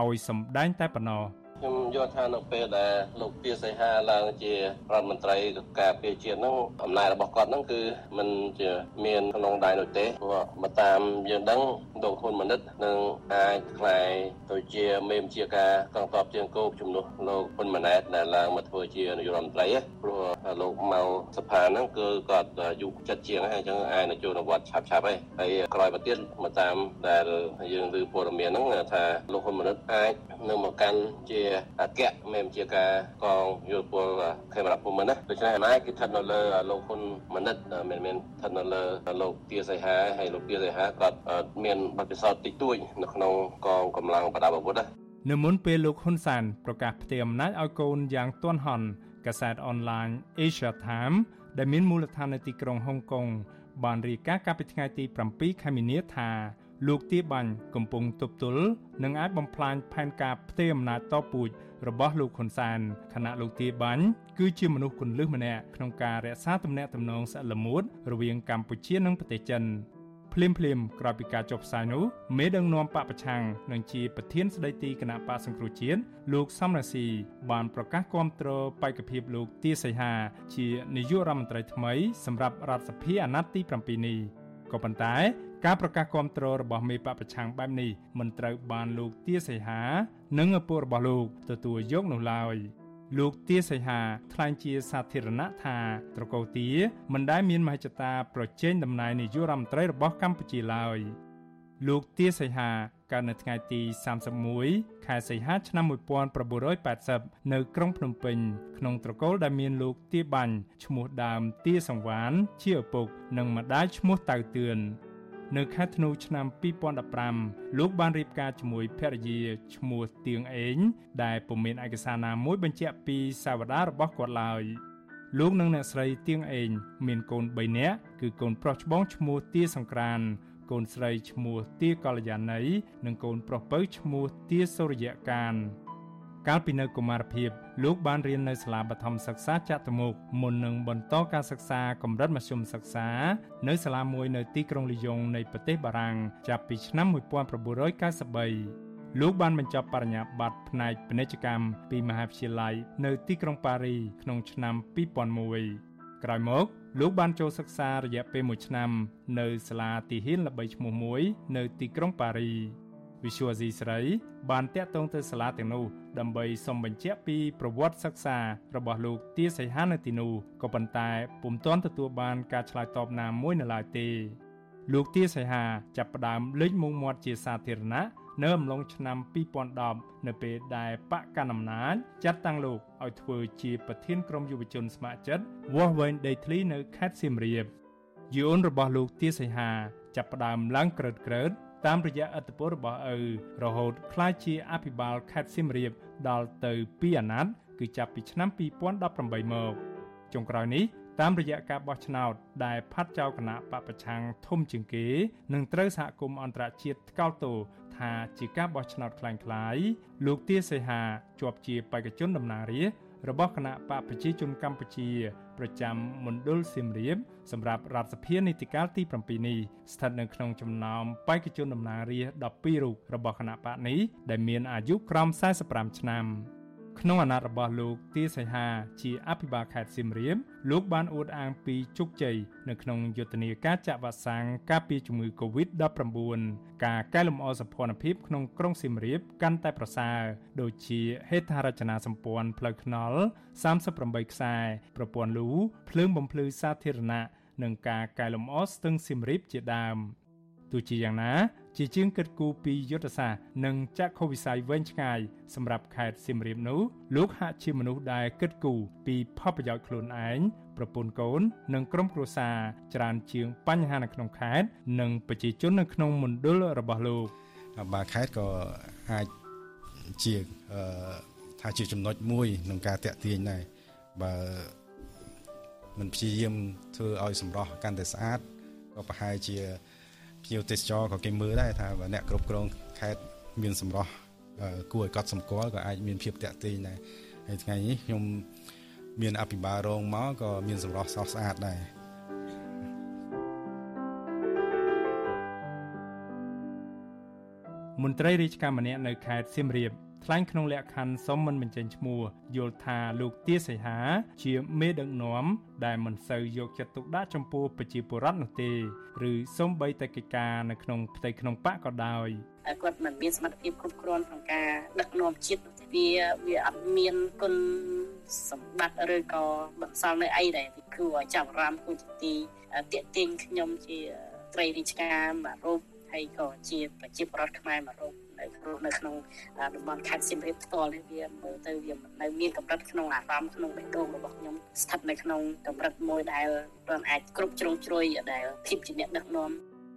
ឲ្យសម្ដែងតែប៉ុណ្ណោះ។ ខ្ញុំយល់ថានៅពេលដែលលោកពីសីហាឡើងជារដ្ឋមន្ត្រីការពារជាតិហ្នឹងអំណាចរបស់គាត់ហ្នឹងគឺมันជាមានក្នុងដៃនោះទេព្រោះមកតាមយើងដឹងលោកហ៊ុនម៉ាណិតនឹងអាចខ្លាយទៅជាមេមជាការកងទ័ពជើងគោកជំនួសលោកហ៊ុនម៉ាណែតដែលឡើងមកធ្វើជានាយករដ្ឋមន្ត្រីព្រោះលោកមកសភាហ្នឹងគឺគាត់យុគចិត្តជាងហើយអញ្ចឹងអាចនឹងចូលនវត្តឆាប់ឆាប់ហើយហើយក្រោយមកទៀតមកតាមដែលយើងឮព័ត៌មានហ្នឹងថាលោកហ៊ុនម៉ាណិតអាចនឹងមកកាន់ជាអគ្គមេមជាការកងយោពលខេមរៈភូមិន្ទណាដូច្នេះអំណាចគឺស្ថិតនៅលើលោកហ៊ុនម៉ាណិតមិនមែនស្ថិតនៅលើលោកទាសីហាហើយលោកទាសីហាគាត់មានបទពិសោធន៍តិចតួចនៅក្នុងកងកម្លាំងប្រដាប់អាវុធណានៅមុនពេលលោកហ៊ុនសានប្រកាសផ្ទេរអំណាចឲ្យកូនយ៉ាងទាន់ហន់កាសែតអនឡាញ Asia Time ដែលមានមូលដ្ឋាននៅទីក្រុងហុងកុងបានរាយការណ៍កាលពីថ្ងៃទី7ខែមីនាថា លោកទាបាញ់កំពុងទប់ទល់និងអាចបំផ្លាញផែនការផ្ទេរអំណាចតពូជរបស់លោកហ៊ុនសានខណៈលោកទាបាញ់គឺជាមនុស្សគន្លឹះម្នាក់ក្នុងការរក្សាទំនាក់ទំនងស្អិតល្មួតរវាងកម្ពុជានិងប្រទេសចិនភ្លាមភ្លាមក្រោយពីការចុះផ្សាយនោះមេដឹកនាំបកប្រឆាំងនិងជាប្រធានស្ដីទីគណៈបកសង្គ្រោះជាតិលោកសំរាស៊ីបានប្រកាសគាំទ្របេក្ខភាពលោកទាសីហា ជានាយករដ្ឋមន្ត្រីថ្មីសម្រាប់រដ្ឋសភាអាណត្តិទី7នេះក៏ប៉ុន្តែ ការប្រកាសគាំទ្ររបស់មេបពប្រឆាំងបែបនេះមិនត្រូវបានលោកទាសីហា និងឪពុករបស់លោកទទួលយកនោះឡើយលោកទាសីហាថ្លែងជាសាធារណៈថាត្រកូលទាមិនដែលមានមហិច្ឆតាប្រជែងតំណែងនាយករដ្ឋមន្ត្រីរបស់កម្ពុជាឡើយលោកទាសីហាកើតនៅថ្ងៃទី31ខែសីហាឆ្នាំ1980នៅក្រុងភ្នំពេញក្នុងត្រកូលដែលមានលោកទាបាញ់ឈ្មោះដើមទាសង្វានជាឪពុក និងម្ដាយឈ្មោះតៅតឿន នៅខែធ្នូឆ្នាំ2015លោកបានរៀបការជាមួយភរិយាឈ្មោះទៀងអេងដែលពុំមានឯកសារណាមួយបញ្ជាក់ពីសាវតារបស់គាត់ឡើយលោកនិងអ្នកស្រីទៀងអេងមានកូន3នាក់គឺកូនប្រុសច្បងឈ្មោះទាសង្ក្រានកូនស្រីឈ្មោះទាកល្យាណីនិងកូនប្រុសពៅឈ្មោះទាសូរ្យកាន កាលពីនៅកុមារភាពលោកបានរៀននៅសាលាបឋមសិក្សាចតុមុខមុននឹងបន្តការសិក្សាកម្រិតមធ្យមសិក្សានៅសាលាមួយនៅទីក្រុងលីយ៉ុងនៃប្រទេសបារាំងចាប់ពីឆ្នាំ1993លោកបានបញ្ចប់បរិញ្ញាបត្រផ្នែកពាណិជ្ជកម្មពីមហាវិទ្យាល័យនៅទីក្រុងប៉ារីក្នុងឆ្នាំ2001ក្រោយមកលោកបានចូលសិក្សារយៈពេល1ឆ្នាំនៅសាលាទីហ៊ានល្បីឈ្មោះមួយនៅទីក្រុងប៉ារី វិសុវអាស៊ីស្រីបានតាក់ទងទៅសាលាទាំងនោះដើម្បីសុំបញ្ជាក់ពីប្រវត្តិសិក្សារបស់លោកទាសីហានៅទីនោះក៏ប៉ុន្តែពុំទាន់ទទួលបានការឆ្លើយតបណាមួយនៅឡើយទេលោកទាសីហាចាប់ផ្ដើមលេចមុខមាត់ជាសាធារណៈនៅអំឡុងឆ្នាំ2010នៅពេលដែលបកកណ្ដាលអំណាចចាត់តាំងលោកឲ្យធ្វើជាប្រធានក្រុមយុវជនស្ម័គ្រចិត្តវាស់វែងដីធ្លីនៅខេត្តសៀមរាបយូនរបស់លោកទាសីហាចាប់ផ្ដើមឡើងក្រើតក្រើត តាមរយៈអត្តពលរបស់ឪរហូតក្លាយជាអភិបាលខេត្តសៀមរាបដល់ទៅ2អាណត្តិគឺចាប់ពីឆ្នាំ2018មកចុងក្រោយនេះតាមរយៈការបោះឆ្នោតដែលផាត់ចោលគណៈបពប្រឆាំងធំជាងគេនឹងត្រូវសហគមន៍អន្តរជាតិថ្កោលទោសថាជាការបោះឆ្នោតคล้ายៗលោកទាសីហាជាប់ជាបេក្ខជនតំណាងរាស្ត្រ របស់គណៈបកប្រជាជនកម្ពុជា ប្រចាំមណ្ឌលសៀមរាបសម្រាប់រដ្ឋសភានីតិកាលទី7នេះស្ថិតនៅក្នុងចំណោមបេក្ខជនតំណាងរាស្ត្រ12រូបរបស់គណៈបកនេះដែលមានអាយុក្រោម45ឆ្នាំ ក្នុងអាណត្តិរបស់លោកទាសីហាជាអភិបាលខេត្តសៀមរាបលោកបានអួតអាងពីជោគជ័យនៅក្នុងយុទ្ធនាការចាក់វ៉ាក់សាំងការពារជំងឺ Covid-19 ការកែលម្អសម្ព័ន្ធភាពក្នុងក្រុងសៀមរាបកាន់តែប្រសើរដូចជាហេដ្ឋារចនាសម្ព័ន្ធផ្លូវថ្នល់38ខ្សែប្រព័ន្ធលូភ្លើងបំភ្លឺសាធារណៈនិងការកែលម្អស្ទឹងសៀមរាបជាដើមទោះជាយ៉ាងណា ជាជាងគិតគូរពីយុទ្ធសាស្ត្រនិងចាក់ខុវិស័យវែងឆ្ងាយសម្រាប់ខេត្តសៀមរាបនោះលោកហាក់ជាមនុស្សដែលគិតគូរពីផលប្រយោជន៍ខ្លួនឯងប្រពន្ធកូននិងក្រុមគ្រួសារច្រើនជាងបញ្ហានៅក្នុងខេត្តនិងប្រជាជននៅក្នុងមណ្ឌលរបស់លោកបាទខេត្តក៏អាចជាថាជាចំណុចមួយក្នុងការតាក់ទាញដែរបើមិនព្យាយាមធ្វើឲ្យសម្រស់កាន់តែស្អាតក៏ប្រហែលជា ភ្ញៀវទេសចរក៏គេមើលដែរថាបើអ្នកគ្រប់គ្រងខេត្តមានសម្រស់គួរឲ្យកត់សម្គាល់ក៏អាចមានភាពតាក់ទាញដែរហើយថ្ងៃនេះខ្ញុំមានអភិបាលរងមកក៏មានសម្រស់ស្រស់ស្អាតដែរមន្ត្រីរាជការម្នាក់នៅខេត្តសៀមរាប ថ្លែងក្នុងលក្ខខណ្ឌសុំមិនបញ្ចេញឈ្មោះយល់ថាលោកទាសីហា ជាមេដឹកនាំដែលមិនសូវយកចិត្តទុកដាក់ចំពោះប្រជាពលរដ្ឋនោះទេឬសូម្បីតែកិច្ចការនៅក្នុងផ្ទៃក្នុងបកក៏ដោយគាត់មិនមានសមត្ថភាពគ្រប់គ្រាន់ក្នុងការដឹកនាំជាតិវាវាអត់មានគុណសម្បត្តិឬក៏បន្សល់នៅអីដែលគួរឲ្យចាប់អារម្មណ៍គួរជាទីតាក់ទាញខ្ញុំជាត្រីរាជការមួយរូបហើយក៏ជាប្រជាពលរដ្ឋខ្មែរមួយរូប នៅនៅក្នុងតំបន់ខេត្តសៀមរាបផ្ទាល់នេះវាមើលទៅវានៅមានកម្រិតក្នុងអារម្មណ៍ក្នុងបេះដូងរបស់ខ្ញុំស្ថិតនៅក្នុងកម្រិតមួយដែលមិនអាចគ្រប់ជ្រុងជ្រោយដែលភាពជាអ្នកដឹកនាំ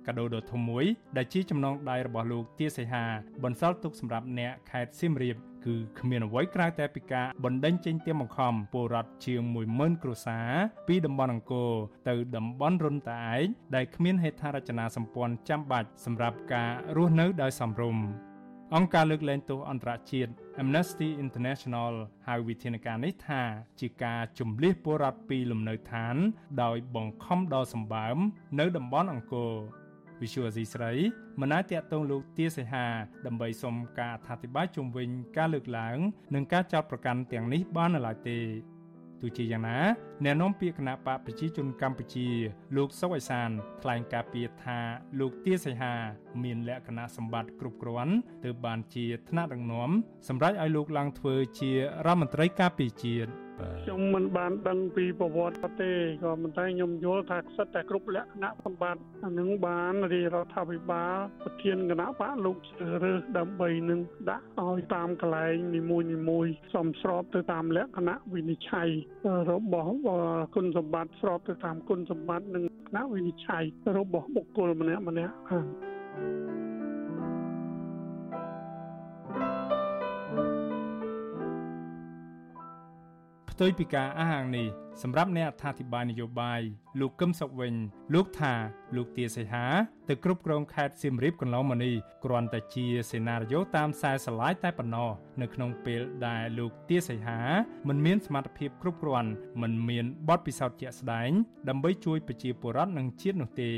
កាដូដ៏ធំមួយដែលជាចំណងដៃរបស់លោកទាសីហាបន្សល់ទុកសម្រាប់អ្នកខេត្តសៀមរាបគឺគ្មានអ្វីក្រៅតែពីការបណ្ដេញចេញទៀមបង្ខំពលរដ្ឋជាង10000គ្រួសារពីតំបន់អង្គរទៅតំបន់រុនតាឯកដែលគ្មានហេដ្ឋារចនាសម្ព័ន្ធចាំបាច់សម្រាប់ការរស់នៅដោយសមរម្យ អង្គការលើកលែងទោសអន្តរជាតិ Amnesty International ហៅវិធានការនេះថា ជាការជំលះពលរដ្ឋពីលំនៅឋាន ដោយបង្ខំដល់សម្បើម នៅតំបន់អង្គរវិសុវអសីស្រីមិនអាចតាក់ទងលោកទាសីហា ដើម្បីសុំការអធិប្បាយជុំវិញការលើកឡើង និងការចោទប្រកាន់ទាំងនេះបាននៅឡើយទេ ទោះជាយ៉ាងណាអ្នកនាំពាក្យគណៈបកប្រជាជនកម្ពុជា លោកសុកអេសានថ្លែងការពីថាលោកទាសីហា មានលក្ខណៈសម្បត្តិគ្រប់គ្រាន់ទើបបានជាថ្នាក់ដឹកនាំសម្រាប់ឲ្យលោកឡើងធ្វើជារដ្ឋមន្ត្រីការពារជាតិ ខ្ញុំមិនបានដឹងពីប្រវត្តិទេក៏ប៉ុន្តែខ្ញុំយល់ថាសិតតែគ្រប់លក្ខណៈសម្បត្តិអានឹងបានរាជរដ្ឋាភិបាលប្រធានគណៈបកលោកជ្រើសរើសដើម្បីនឹងដាក់ឲ្យតាមកន្លែងនីមួយនីមួយសមស្របទៅតាមលក្ខណៈវិនិច្ឆ័យរបស់គុណសម្បត្តិស្របទៅតាមគុណសម្បត្តិនិងគណៈវិនិច្ឆ័យរបស់បុគ្គលម្នាក់ម្នាក់បាទ ផ្ទុយពីការអះអាងនេះសម្រាប់អ្នកអត្ថាធិប្បាយនយោបាយលោកកឹមសុខវិញ លោកថាលោកទាសីហាទៅគ្រប់គ្រងខេត្តសៀមរាបកន្លងមកនេះគ្រាន់តែជាសេណារីយ៉ូតាមខ្សែស្រឡាយតែប៉ុណ្ណោះនៅក្នុងពេលដែលលោកទាសីហាមិនមានសមត្ថភាពគ្រប់គ្រាន់មិនមានបទពិសោធន៍ជាក់ស្ដែងដើម្បីជួយប្រជាពលរដ្ឋនិងជាតិនោះទេ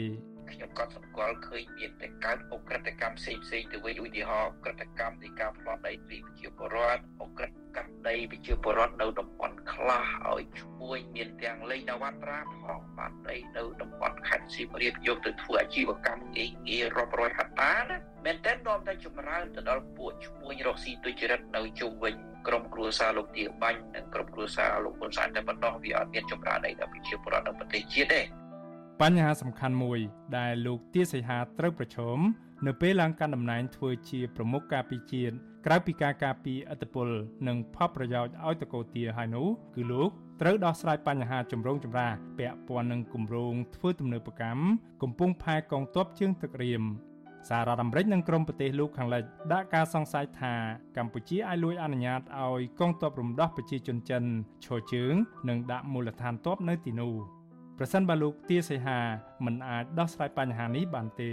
ខ្ញុំក៏សម្គាល់ឃើញមានតែកើតអ ுக ្រិតកម្មផ្សេងផ្សេងទៅវិញឧទាហរណ៍ក្រិតកម្មនៃការផ្លាស់ដីពីប្រជាពលរដ្ឋអ ுக ្រិតកម្មដីប្រជាពលរដ្ឋនៅតំបន់ខ្លះឲ្យជួយមានទាំងលេខនវត្រាផងបានដីនៅតំបន់ខេត្តសៀមរាបយកទៅធ្វើអាជីវកម្មងាយងាយរាប់រយហិកតាណាមែនតើនាំតែចម្រើនទៅដល់ពួកឈ្មួញរកស៊ីទុច្ចរិតនៅជុំវិញក្រុមគ្រួសារលោកទាបាញ់និងក្រុមគ្រួសារលោកហ៊ុនសែនតែប៉ុណ្ណោះវាអត់មានចម្រើនអីដល់ប្រជាពលរដ្ឋនៅប្រទេសជាតិទេ បញ្ហាសំខាន់មួយ ដែលលោកទាសីហាត្រូវប្រឈមនៅពេលឡើងកាន់តំណែងធ្វើជាប្រមុខការពីជាតិក្រៅពីការការពីអធិបុលនិងផលប្រយោជន៍ឲ្យតកូទាហើយនោះគឺលោកត្រូវដោះស្រាយបញ្ហាចម្រូងចម្រាសពាក់ព័ន្ធនឹងគម្រោងធ្វើទំនើបកម្មកំពុងផែកងទ័ពជើងទឹករៀមសាររដ្ឋអាមេរិកនិងក្រុមប្រទេសលោកខាងលិចដាក់ការសង្ស័យថាកម្ពុជាអាចលួចអនុញ្ញាតឲ្យកងទ័ពរំដោះប្រជាជនចិនឈរជើង និងដាក់មូលដ្ឋានទ័ពនៅទីនោះ។ ប្រសិនបើលោកទាសីហាមិនអាចដោះស្រាយបញ្ហានេះបានទេ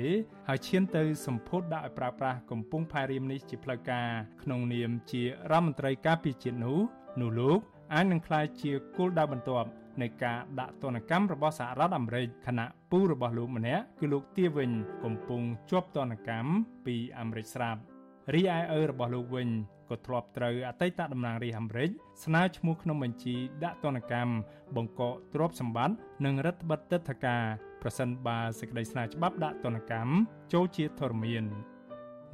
ហើយឈានទៅសម្ពោធដាក់ឲ្យប្រើប្រាស់កំពុងផែរៀមនេះជាផ្លូវការក្នុងនាមជារដ្ឋមន្ត្រីការពារជាតិនោះនោះលោកអាចនឹងក្លាយជាគោលដៅបន្ទាប់នៃការដាក់ទណ្ឌកម្មរបស់សហរដ្ឋអាមេរិកខណៈពូរបស់លោកម្នាក់គឺលោកទាវិញកំពុងជាប់ទណ្ឌកម្មពីអាមេរិកស្រាប់រីឯឪរបស់លោកវិញ ក៏ធ្លាប់ត្រូវអតីតតំណាងរាស្ត្រអាមេរិកស្នើឈ្មោះក្នុងបញ្ជីដាក់ទណ្ឌកម្មបង្កកទ្រព្យសម្បត្តិនិងរដ្ឋបិទទឹកធការប្រសិនបើសេចក្តីស្នើច្បាប់ដាក់ទណ្ឌកម្មចូលជាធរមាន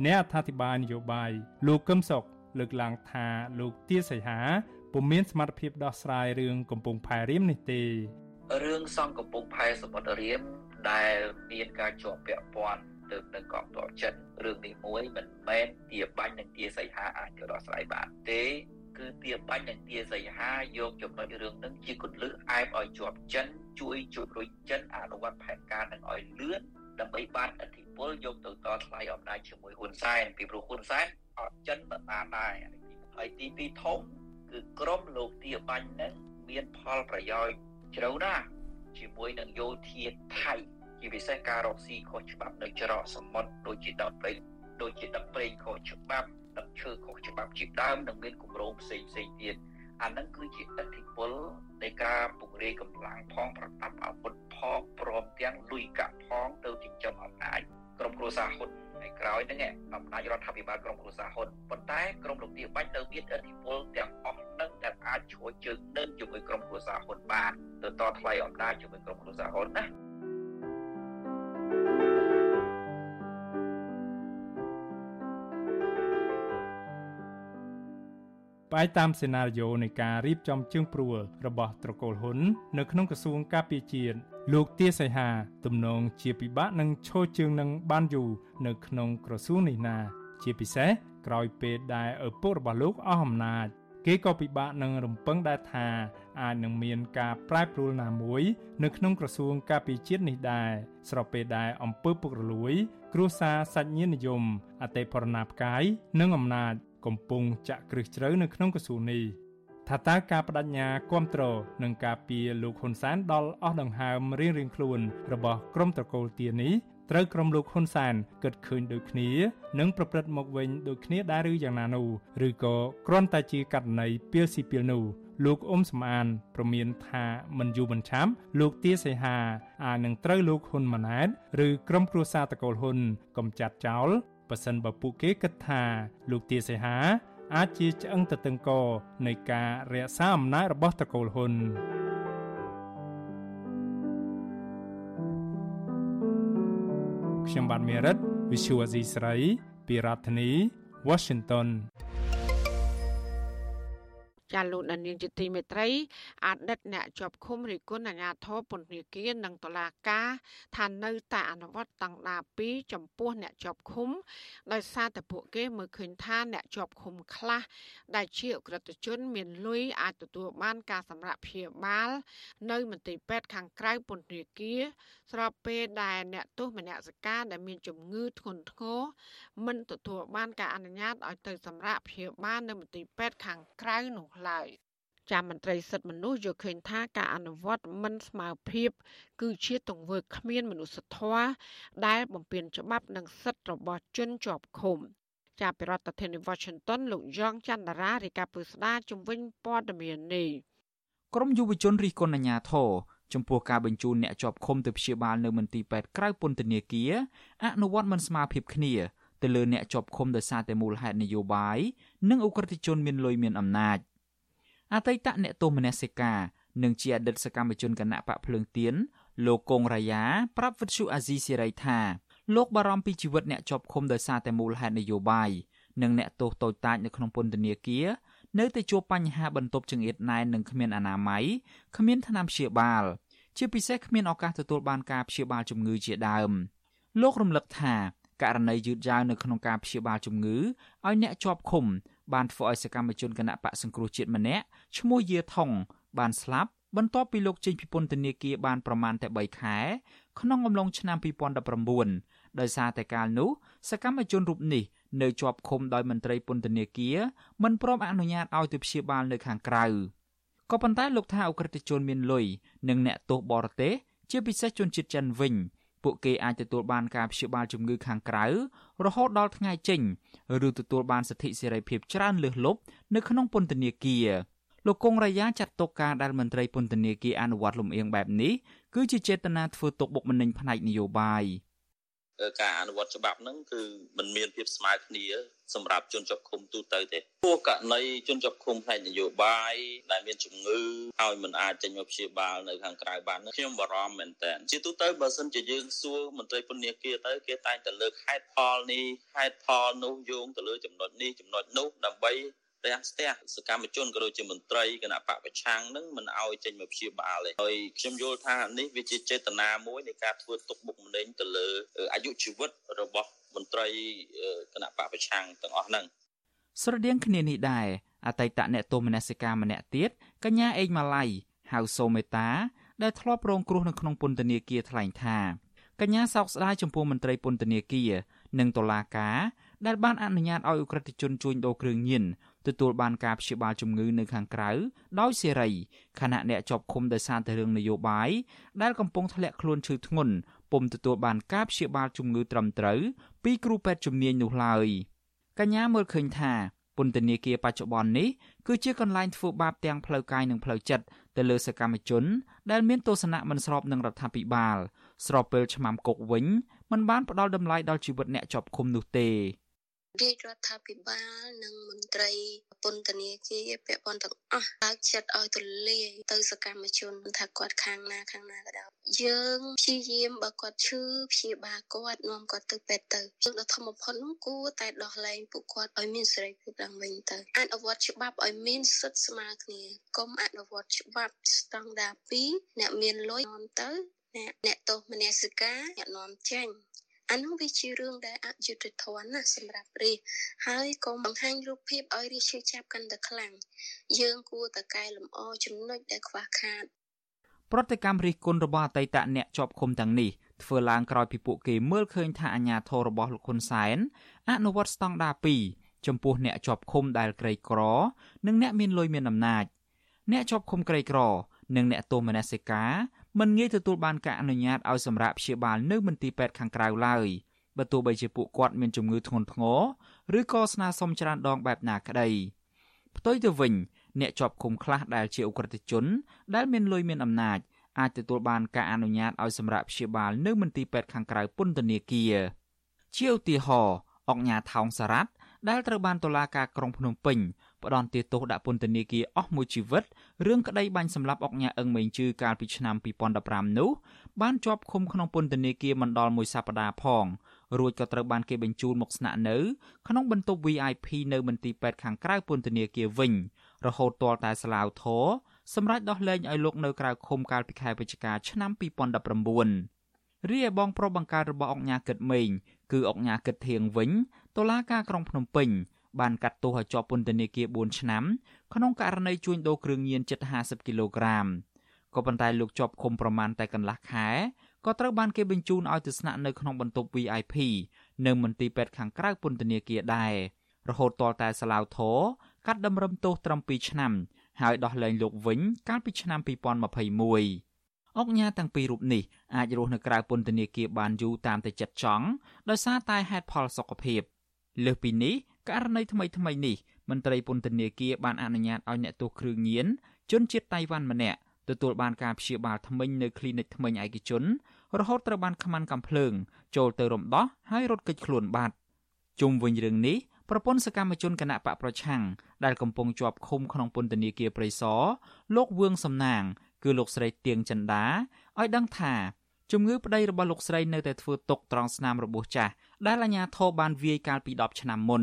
អ្នកអធិប្បាយនយោបាយលោកកឹមសុខលើកឡើងថាលោកទាសីហាពុំមានសមត្ថភាពដោះស្រាយរឿងកំពង់ផែរៀមនេះទេរឿងសង់កំពង់ផែសមុទ្ររៀមដែលមានការជាប់ពាក់ព័ន្ធ ទៅនឹងកងទ័ពចិនរឿងនេះមួយមិនមែនទាបាញ់និងទាសីហាអាចទៅដោះស្រាយបានទេគឺទាបាញ់និងទាសីហាយកចំណុចរឿងនឹងជាគន្លឹះអែបឲ្យជាប់ចិនជួយជួយរុញចិនអនុវត្តផែនការនឹងឲ្យលឿនដើម្បីបានអធិពលយកទៅតថ្លៃអំណាចជាមួយហ៊ុនសែនពីព្រោះហ៊ុនសែនអត់ចិនមិនបានដែរហើយទីពីរធំគឺក្រមលោកទាបាញ់នឹងមានផលប្រយោជន៍ជ្រៅណាស់ជាមួយនឹងយោធាថៃ ជាពិសេសការរកស៊ីខុសច្បាប់នៅច្រកសមុទ្រដូចជាដុតព្រៃដូចជាដឹកព្រៃខុសច្បាប់ដឹកឈើខុសច្បាប់ជាដើមនិងមានគម្រោងផ្សេងផ្សេងទៀតអានឹងគឺជាឥទ្ធិពលនៃការពង្រាយកម្លាំងផងប្រដាប់អាវុធផងព្រមទាំងលុយកាក់ផងទៅចិញ្ចឹមអំណាចក្រុមគ្រួសារហ៊ុនហើយក្រោយហ្នឹងអំណាចរដ្ឋាភិបាលក្រុមគ្រួសារហ៊ុនប៉ុន្តែក្រុមលោកទាបាច់នៅមានឥទ្ធិពលទាំងអស់នឹងដែលអាចឈួរជើងនឹងជាមួយក្រុមគ្រួសារហ៊ុនបានទៅតថ្លៃអំណាចជាមួយក្រុមគ្រួសារហ៊ុនណា ផ្អែកតាមសេណារីយ៉ូនៃការរៀបចំជើងព្រួលរបស់ត្រកូលហ៊ុននៅក្នុងក្រសួងការពារជាតិលោកទាសីហាទំនងជាពិបាកនឹងឈរជើងនឹងបានយូរនៅក្នុងក្រសួងនេះណា ជាពិសេសក្រោយពេលដែលឪពុករបស់លោកអស់អំណាច គេក៏ពិបាកនឹងរំពឹងដែរថាអាចនឹងមានការប្រែប្រួលណាមួយនៅក្នុងក្រសួងការពារជាតិនេះដែរស្របពេលដែលអង្គើពុករលួយ គ្រួសារសាច់ញាតិនិយមអតិផរណាផ្កាយនិងអំណាចកំពុងចាក់គ្រឹះជ្រៅនៅក្នុងក្រសួងនេះថាតើការបដិញ្ញាគ្រប់គ្រងនឹងការពីលោកហ៊ុនសែនដល់អស់ដង្ហើមរៀងៗខ្លួនរបស់ក្រុមត្រកូលទានេះ ត្រូវក្រុមលោកហ៊ុនសែនគិតឃើញដូចគ្នានិងប្រព្រឹត្តមកវិញដូចគ្នាដែរឬយ៉ាងណានោះឬក៏គ្រាន់តែជាករណីពីលស៊ីពីលនោះលោកអ៊ុំសំអានប្រមានថាមិនយូរមិនឆាប់លោកទាសីហាអាចនឹងត្រូវលោកហ៊ុនម៉ាណែតឬក្រុមគ្រួសារតកូលហ៊ុនកំចាត់ចោលប៉ះសិនបើពួកគេគិតថាលោកទាសីហាអាចជាឆ្អឹងតឹងកនៃការរក្សាអំណាចរបស់តកូលហ៊ុន ខ្ញុំបាទមេរិត Visual Asia ស្រី ពីរដ្ឋធានី Washington ចាលោកដានៀងជាទីមេត្រីអតីតអ្នកជាប់ឃុំរិគុណអាញាធរពន្ធនាគារនិងតុលាការថានៅតែអនុវត្តតាំងដា2ចំពោះអ្នកជាប់ឃុំដោយសារតែពួកគេមើលឃើញថាអ្នកជាប់ឃុំខ្លះដែលជាអក្រិតជន មានលុយអាចទទួលបានការសម្រាកព្យាបាល នៅមន្ទីរពេទ្យខាងក្រៅពន្ធនាគារស្របពេលដែលអ្នកទោសមនសិការដែលមានជំងឺធ្ងន់ធ្ងរមិនទទួលបានការអនុញ្ញាតឲ្យទៅសម្រាកព្យាបាលនៅមន្ទីរពេទ្យខាងក្រៅនោះឡើយចាមន្ត្រីសិទ្ធិមនុស្សយល់ឃើញថាការអនុវត្តមិនស្មើភាព គឺជាទង្វើគ្មានមនុស្សធម៌ដែលបំពានច្បាប់និងសិទ្ធិរបស់ជនជាប់ឃុំចាប់ពីរដ្ឋធានី Washington លោកយ៉ងច័ន្ទរារាយការណ៍ពុស្ដាជំវិញព័ត៌មាននេះក្រមយុវជនរិះគន់អាញាធរចំពោះការបញ្ជូនអ្នកជាប់ឃុំទៅព្យាបាលនៅមន្ទីរពេទ្យក្រៅពន្ធនាគារអនុវត្តមិនស្មើភាពគ្នាទៅលើអ្នកជាប់ឃុំដោយសារតែមូលហេតុនយោបាយនិងអ ுக ្រិតជនមានលុយមានអំណាច។ អតីតអ្នកទោសមនសិការនិងជាអតីតសកម្មជនគណៈបកភ្លើងទៀនលោកកងរាយាប្រាប់វិទ្យុអាស៊ីសេរីថាលោកបារម្ភពីជីវិតអ្នកជាប់ឃុំដោយសារតែមូលហេតុនយោបាយនិងអ្នកទោសតូចតាចនៅក្នុងពន្ធនាគារនៅតែជួបបញ្ហាបន្ទប់ចង្អៀតណែននិងគ្មានអនាម័យគ្មានថ្នាំព្យាបាល ជាពិសេសគ្មានឱកាសទទួលបានការព្យាបាលជំងឺជាដើម លោករំលឹកថា ករណីយឺតយ៉ាវនៅក្នុងការព្យាបាលជំងឺឲ្យអ្នកជាប់ឃុំបានធ្វើឲ្យសកម្មជនគណៈបកសង្គ្រោះជាតិម្នាក់ឈ្មោះយាថុងបានស្លាប់បន្ទាប់ពីលោកចេញពីពន្ធនាគារបានប្រមាណតែ3ខែក្នុងអំឡុងឆ្នាំ2019ដោយសារតែកាលនោះសកម្មជនរូបនេះនៅជាប់ឃុំដោយមន្ត្រីពន្ធនាគារមិនព្រមអនុញ្ញាតឲ្យទៅព្យាបាលនៅខាងក្រៅក៏ប៉ុន្តែលោកថាអ ுக ្រិតជនមានលុយនិងអ្នកទោសបរទេសជាពិសេសជនជាតិចិនវិញ ពួកគេអាចទទួលបានការព្យាបាលជំងឺខាងក្រៅរហូតដល់ថ្ងៃចេញឬទទួលបានសិទ្ធិសេរីភាពច្រើនលើសលប់នៅក្នុងពន្ធនាគារលោកកុងរាយាចាត់ទុកការដែលមន្ត្រីពន្ធនាគារអនុវត្តលំអៀងបែបនេះគឺជាចេតនាធ្វើទុកបុកម្នេញផ្នែកនយោបាយ ការអនុវត្តច្បាប់ហ្នឹងគឺมันមានភាពស្មើគ្នា សម្រាប់ជនជាប់ឃុំទូទៅទេពួកករណីជនជាប់ឃុំផ្នែកនយោបាយដែលមានជំងឺហើយមិនអាចចេញមកព្យាបាលនៅខាងក្រៅបានខ្ញុំបារម្ភមែនតើជាទូទៅបើសិនជាយើងសួរមន្ត្រីពន្ធនាគារទៅគេតែងតែលើកហេតុផលនេះហេតុផលនោះយោងទៅលើចំណុចនេះចំណុចនោះដើម្បី រាំងស្ទះសកម្មជនក៏ដូចជាមន្ត្រីគណៈបកប្រឆាំងនឹងមិនអោយចេញមកព្យាបាលទេហើយខ្ញុំយល់ថានេះវាជាចេតនាមួយនៃការធ្វើទុកបុកម្នេញទៅលើអាយុជីវិតរបស់មន្ត្រីគណៈបកប្រឆាំងទាំងអស់ហ្នឹងស្រដៀងគ្នានេះដែរអតីតអ្នកទោសមនសិការម្នាក់ទៀតកញ្ញាអេងម៉ាឡៃហៅសូមេតា ដែលធ្លាប់រងគ្រោះនៅក្នុងពន្ធនាគារថ្លែងថាកញ្ញាសោកស្ដាយចំពោះមន្ត្រីពន្ធនាគារនិងតុលាការដែលបានអនុញ្ញាតឲ្យអ ுக ្រិតជនជួញដូរគ្រឿងញៀន ទទួលបានការព្យាបាលជំងឺនៅខាងក្រៅដោយសេរីខណៈអ្នកជាប់ឃុំដោយសារតែរឿងនយោបាយដែលកំពុងធ្លាក់ខ្លួនឈឺធ្ងន់ពុំទទួលបានការព្យាបាលជំងឺត្រឹមត្រូវពីគ្រូពេទ្យជំនាញនោះឡើយកញ្ញាមើលឃើញថាពន្ធនាគារបច្ចុប្បន្ននេះគឺជាកន្លែងធ្វើបាបទាំងផ្លូវកាយនិងផ្លូវចិត្តទៅលើសកម្មជន ដែលមានទស្សនៈមិនស្របនឹងរដ្ឋាភិបាលស្របពេលឆ្មាំគុកវិញមិនបានផ្ដល់តម្លៃដល់ជីវិតអ្នកជាប់ឃុំនោះទេ រាជរដ្ឋាភិបាលនិងមន្ត្រីពន្ធនាគារពាក់ព័ន្ធទាំងអស់បើកចិត្តឲ្យទូលាយទៅសកម្មជនថាគាត់ខាងណាខាងណាក៏ដោយយើងព្យាយាមបើគាត់ឈឺព្យាបាលគាត់នាំគាត់ទៅពេទ្យទៅយើងដ៏ធំបំផុតនោះគួរតែដោះលែងពួកគាត់ឲ្យមានសេរីភាពឡើងវិញទៅអនុវត្តច្បាប់ឲ្យមានសិទ្ធិស្មើគ្នាកុំអនុវត្តច្បាប់ស្តង់ដារ2អ្នកមានលុយនាំទៅអ្នកអ្នកទោសមនសិការអ្នកនាំចេញ អានោះវាជារឿងដែលអយុត្តិធម៌ណាស់សម្រាប់រាជហើយកុំបង្ហាញរូបភាពឲ្យរាជឈឺចាប់កាន់តែខ្លាំងយើងគួរតែកែលម្អចំណុចដែលខ្វះខាតប្រតិកម្មរិះគន់របស់អតីតអ្នកជាប់ឃុំទាំងនេះធ្វើឡើងក្រោយពីពួកគេមើលឃើញថាអាញាធររបស់លោកហ៊ុនសែនអនុវត្តស្តង់ដារ2ចំពោះអ្នកជាប់ឃុំដែលក្រីក្រ និងអ្នកមានលុយមានអំណាច អ្នកជាប់ឃុំក្រីក្រ និងអ្នកទោសមនសិការ មិនងាយទទួលបានការអនុញ្ញាតឲ្យសម្រាប់ព្យាបាលនៅមន្ទីរពេទ្យខាងក្រៅឡើយបើទោះបីជាពួកគាត់មានជំងឺធ្ងន់ធ្ងរឬក៏ស្នើសុំច្រើនដងបែបណាក្តីផ្ទុយទៅវិញអ្នកជាប់ឃុំខ្លះដែលជាអ ுக ្រិតជន ដែលមានលុយមានអំណាចអាចទទួលបានការអនុញ្ញាតឲ្យសម្រាប់ព្យាបាលនៅមន្ទីរពេទ្យខាងក្រៅពន្ធនាគារជាឧទាហរណ៍អង្គញាថោងសារ៉ាត់ដែលត្រូវបានតុលាការក្រុងភ្នំពេញ ផ្ដន្ទាទោសដាក់ពន្ធនាគារអស់មួយជីវិតរឿងក្តីបាញ់សម្លាប់អុកញ៉ាអឹងមេងជឺកាលពីឆ្នាំ2015នោះបានជាប់ឃុំក្នុងពន្ធនាគារមិនដល់មួយសប្តាហ៍ផងរួចក៏ត្រូវបានគេបញ្ជូនមកស្នាក់នៅក្នុងបន្ទប់ VIP នៅមន្ទីរពេទ្យខាងក្រៅពន្ធនាគារវិញរហូតទាល់តែស្លាវធរសម្រាប់ដោះលែងឲ្យលោកនៅក្រៅឃុំកាលពីខែវិច្ឆិកាឆ្នាំ2019រីឯបងប្រុសបង្កើតរបស់អុកញ៉ាគិតមេងគឺអុកញ៉ាគិតធៀងវិញតុលាការក្រុងភ្នំពេញ បានកាត់ទោសឲ្យជាប់ពន្ធនាគារ4ឆ្នាំក្នុងករណីជួញដូរគ្រឿងញៀនជិត50គីឡូក្រាមក៏ប៉ុន្តែលោកជាប់ឃុំប្រមាណតែកន្លះខែក៏ត្រូវបានគេបញ្ជូនឲ្យទៅស្នាក់នៅក្នុងបន្ទប់ VIP នៅមន្ទីរពេទ្យខាងក្រៅពន្ធនាគារដែររហូតទាល់តែសាឡាវធរកាត់តម្រឹមទោសត្រឹម2ឆ្នាំហើយដោះលែងលោកវិញកាលពីឆ្នាំ2021អុកញ៉ាទាំងពីររូបនេះអាចរស់នៅក្រៅពន្ធនាគារបានយូរតាមតែចិត្តចង់ដោយសារតែហេតុផលសុខភាព លើសពីនេះករណីថ្មីថ្មីនេះមន្ត្រីពន្ធនាគារបានអនុញ្ញាតឲ្យអ្នកទោសគ្រឿងញៀនជនជាតិតៃវ៉ាន់ម្នាក់ទទួលបានការព្យាបាលថ្មិញនៅគ្លីនិកថ្មិញឯកជន រហូតត្រូវបានខ្មាន់កំភ្លើង ចូលទៅរំដោះហើយរត់គេចខ្លួនបាត់ជុំវិញរឿងនេះប្រពន្ធសកម្មជនគណៈបកប្រឆាំងដែលកំពុងជាប់ឃុំក្នុងពន្ធនាគារព្រៃសរលោកវឿងសំណាង គឺលោកស្រីទៀងចិន្តាឲ្យដឹងថាជំងឺប្តីរបស់លោកស្រីនៅតែធ្វើទុកត្រង់ស្នាមរបួសចាស់ ដែលអាជ្ញាធរបានវាយកាលពី10ឆ្នាំមុន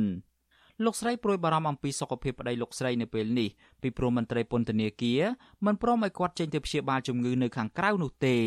លោកស្រីព្រួយបារម្ភអំពីសុខភាពប្តីលោកស្រីនៅពេលនេះពីព្រមមន្ត្រីពន្ធនាគារមិនព្រមឲ្យគាត់ចេញទៅព្យាបាលជំងឺនៅខាងក្រៅនោះទេ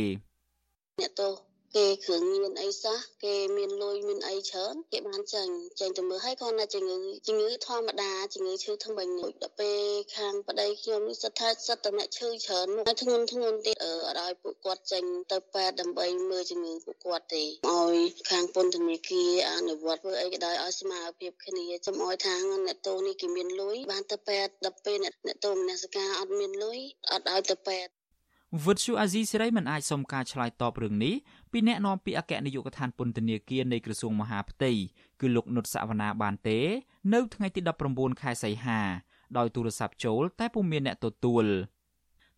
អ្នកទោស គេគ្រឿងញៀនអីសោះគេមានលុយមានអីច្រើនគេបានចាញ់ចាញ់ទៅមើលហើយគាត់ណាជំងឺជំងឺធម្មតាជំងឺឈឺថ្មិញដូចដល់ពេលខាងប្តីខ្ញុំនេះសិតថាសិតតែអ្នកឈឺច្រើនហើយធ្ងន់ធ្ងន់ទៀតអឺអត់ឲ្យពួកគាត់ចេញទៅពេទ្យដើម្បីមើលជំងឺពួកគាត់ទេឲ្យខាងពន្ធនាគារអនុវត្តធ្វើអីក៏ដោយឲ្យស្មារតីគ្នាចំអោយថាអ្នកទោសនេះគេមានលុយបានទៅពេទ្យដល់ពេលអ្នកទោសមនសិការអត់មានលុយអត់ឲ្យទៅពេទ្យវិទ្យុអាស៊ីសេរីមិនអាចសុំការឆ្លើយតបរឿងនេះ ពីអ្នកនាំពាក្យអគ្គនាយកដ្ឋានពន្ធនាគារនៃក្រសួងមហាផ្ទៃគឺលោកនុតសវណ្ណាបានទេ នៅថ្ងៃទី19ខែសីហាដោយទូរស័ព្ទចូល តែពុំមានអ្នកទទួល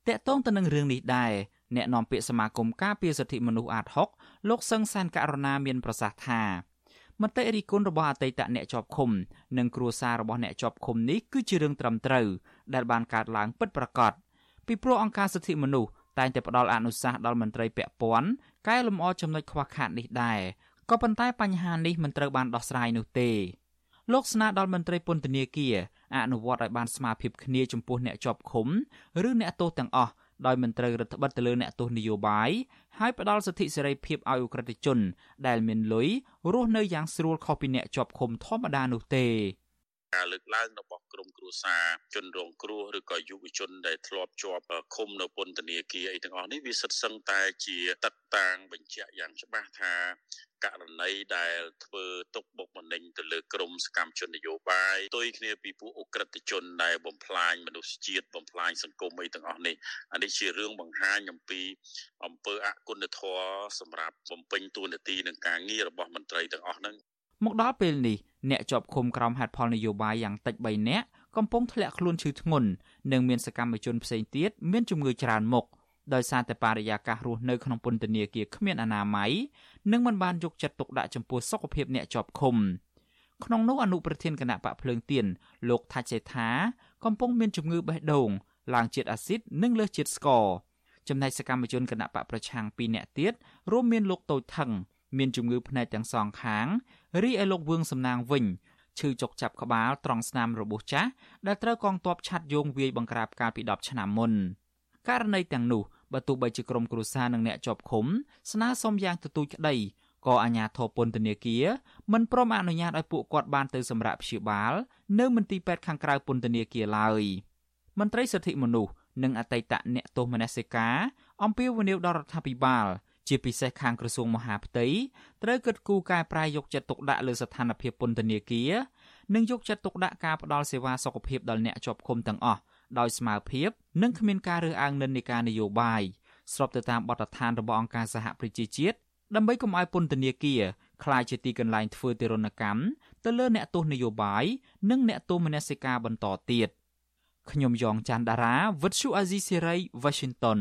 តាក់ទងទៅនឹងរឿងនេះដែរអ្នកនាំពាក្យសមាគមការពារសិទ្ធិមនុស្សអាត6លោកសឹងសានករណាមានប្រសាសន៍ថាមតិរិះគន់របស់អតីតអ្នកជាប់ឃុំនិងគ្រួសាររបស់អ្នកជាប់ឃុំនេះគឺជារឿងត្រឹមត្រូវដែលបានកើតឡើងពិតប្រាកដពីព្រោះអង្គការសិទ្ធិមនុស្សតែងតែផ្ដល់អនុសាសន៍ដល់មន្ត្រីពាក់ព័ន្ធ កែលម្អចំណុចខ្វះខាតនេះដែរក៏ប៉ុន្តែបញ្ហានេះមិនត្រូវបានដោះស្រាយនោះទេលោកស្នើដល់មន្ត្រីពន្ធនាគារអនុវត្តឲ្យបានស្មារភាពគ្នាចំពោះអ្នកជាប់ឃុំឬអ្នកទោសទាំងអស់ដោយមិនត្រូវរដ្ឋបិទទៅលើអ្នកទោសនយោបាយហើយផ្ដល់សិទ្ធិសេរីភាពឲ្យឧក្រិដ្ឋជន ដែលមានលុយរស់នៅយ៉ាងស្រួលខុសពីអ្នកជាប់ឃុំធម្មតានោះទេ ការលើកឡើងរបស់ក្រមគ្រួសារជនរងគ្រោះឬក៏យុវជនដែលធ្លាប់ជាប់ឃុំនៅពន្ធនាគារអីទាំងអស់នេះវាសិតសឹងតែជាតកតាងបញ្ជាក់យ៉ាងច្បាស់ថាករណីដែលធ្វើទុកបុកម្នេញទៅលើក្រមសកម្មជននយោបាយទុយគ្នាពីពួកអ ுக ្រិតជនដែលបំផ្លាញមនុស្សជាតិបំផ្លាញសង្គមអីទាំងអស់នេះអានេះជារឿងបង្ហាញអំពីអំពើអគុណធម៌សម្រាប់បំពេញតួនាទីនឹងការងាររបស់មន្ត្រីទាំងអស់ហ្នឹង មកដល់ពេលនេះអ្នកជាប់ឃុំក្រោមហេតុផលនយោបាយយ៉ាងតិច3នាក់កំពុងធ្លាក់ខ្លួនឈឺធ្ងន់និងមានសកម្មជនផ្សេងទៀតមានជំងឺច្រើនមុខដោយសារតែបរិយាកាសរស់នៅក្នុងពន្ធនាគារគ្មានអនាម័យនិងមិនបានយកចិត្តទុកដាក់ចំពោះសុខភាពអ្នកជាប់ឃុំក្នុងនោះអនុប្រធានគណៈបកភ្លើងទៀនលោកថាច់សេថាកំពុងមានជំងឺបេះដូងឡើងជាតិអាស៊ីតនិងលើសជាតិស្ករចំណែកសកម្មជនគណៈបកប្រឆាំង2នាក់ទៀតរួមមានលោកតូចថងមានជំងឺភ្នែកទាំងសងខាង រីឯលោកវឿងសំណាងវិញឈឺចុកចាប់ក្បាលត្រង់ស្នាមរបួសចាស់ដែលត្រូវកងទ័ពឆាត់យងវាយបង្ក្រាបកាលពី10ឆ្នាំមុនករណីទាំងនោះបើទោះបីជាក្រុមគ្រួសារនិងអ្នកជាប់ឃុំស្នើសុំយ៉ាងទទូចក្តីក៏អាជ្ញាធរពន្ធនាគារមិនព្រមអនុញ្ញាតឲ្យពួកគាត់បានទៅសម្រាប់ព្យាបាល នៅមន្ទីរពេទ្យខាងក្រៅពន្ធនាគារឡើយមន្ត្រីសិទ្ធិមនុស្សនិងអតីតអ្នកទោសមនសិការអំពាវនាវដល់រដ្ឋាភិបាល ជាពិសេសខាងក្រសួងមហាផ្ទៃត្រូវគិតគូរកែប្រែយកចិត្តទុកដាក់លើស្ថានភាពពន្ធនាគារនិងយកចិត្តទុកដាក់ការផ្តល់សេវាសុខភាពដល់អ្នកជាប់ឃុំទាំងអស់ដោយស្មើភាពនិងគ្មានការរើសអើងនិន្នាការនយោបាយស្របទៅតាមបទដ្ឋានរបស់អង្គការសហប្រជាជាតិដើម្បីកុំឲ្យពន្ធនាគារក្លាយជាទីកន្លែងធ្វើទារុណកម្មទៅលើអ្នកទោសនយោបាយនិងអ្នកទោសមនសិការបន្តទៀតខ្ញុំយ៉ងច័ន្ទដារាវិទ្យុអាស៊ីសេរី Washington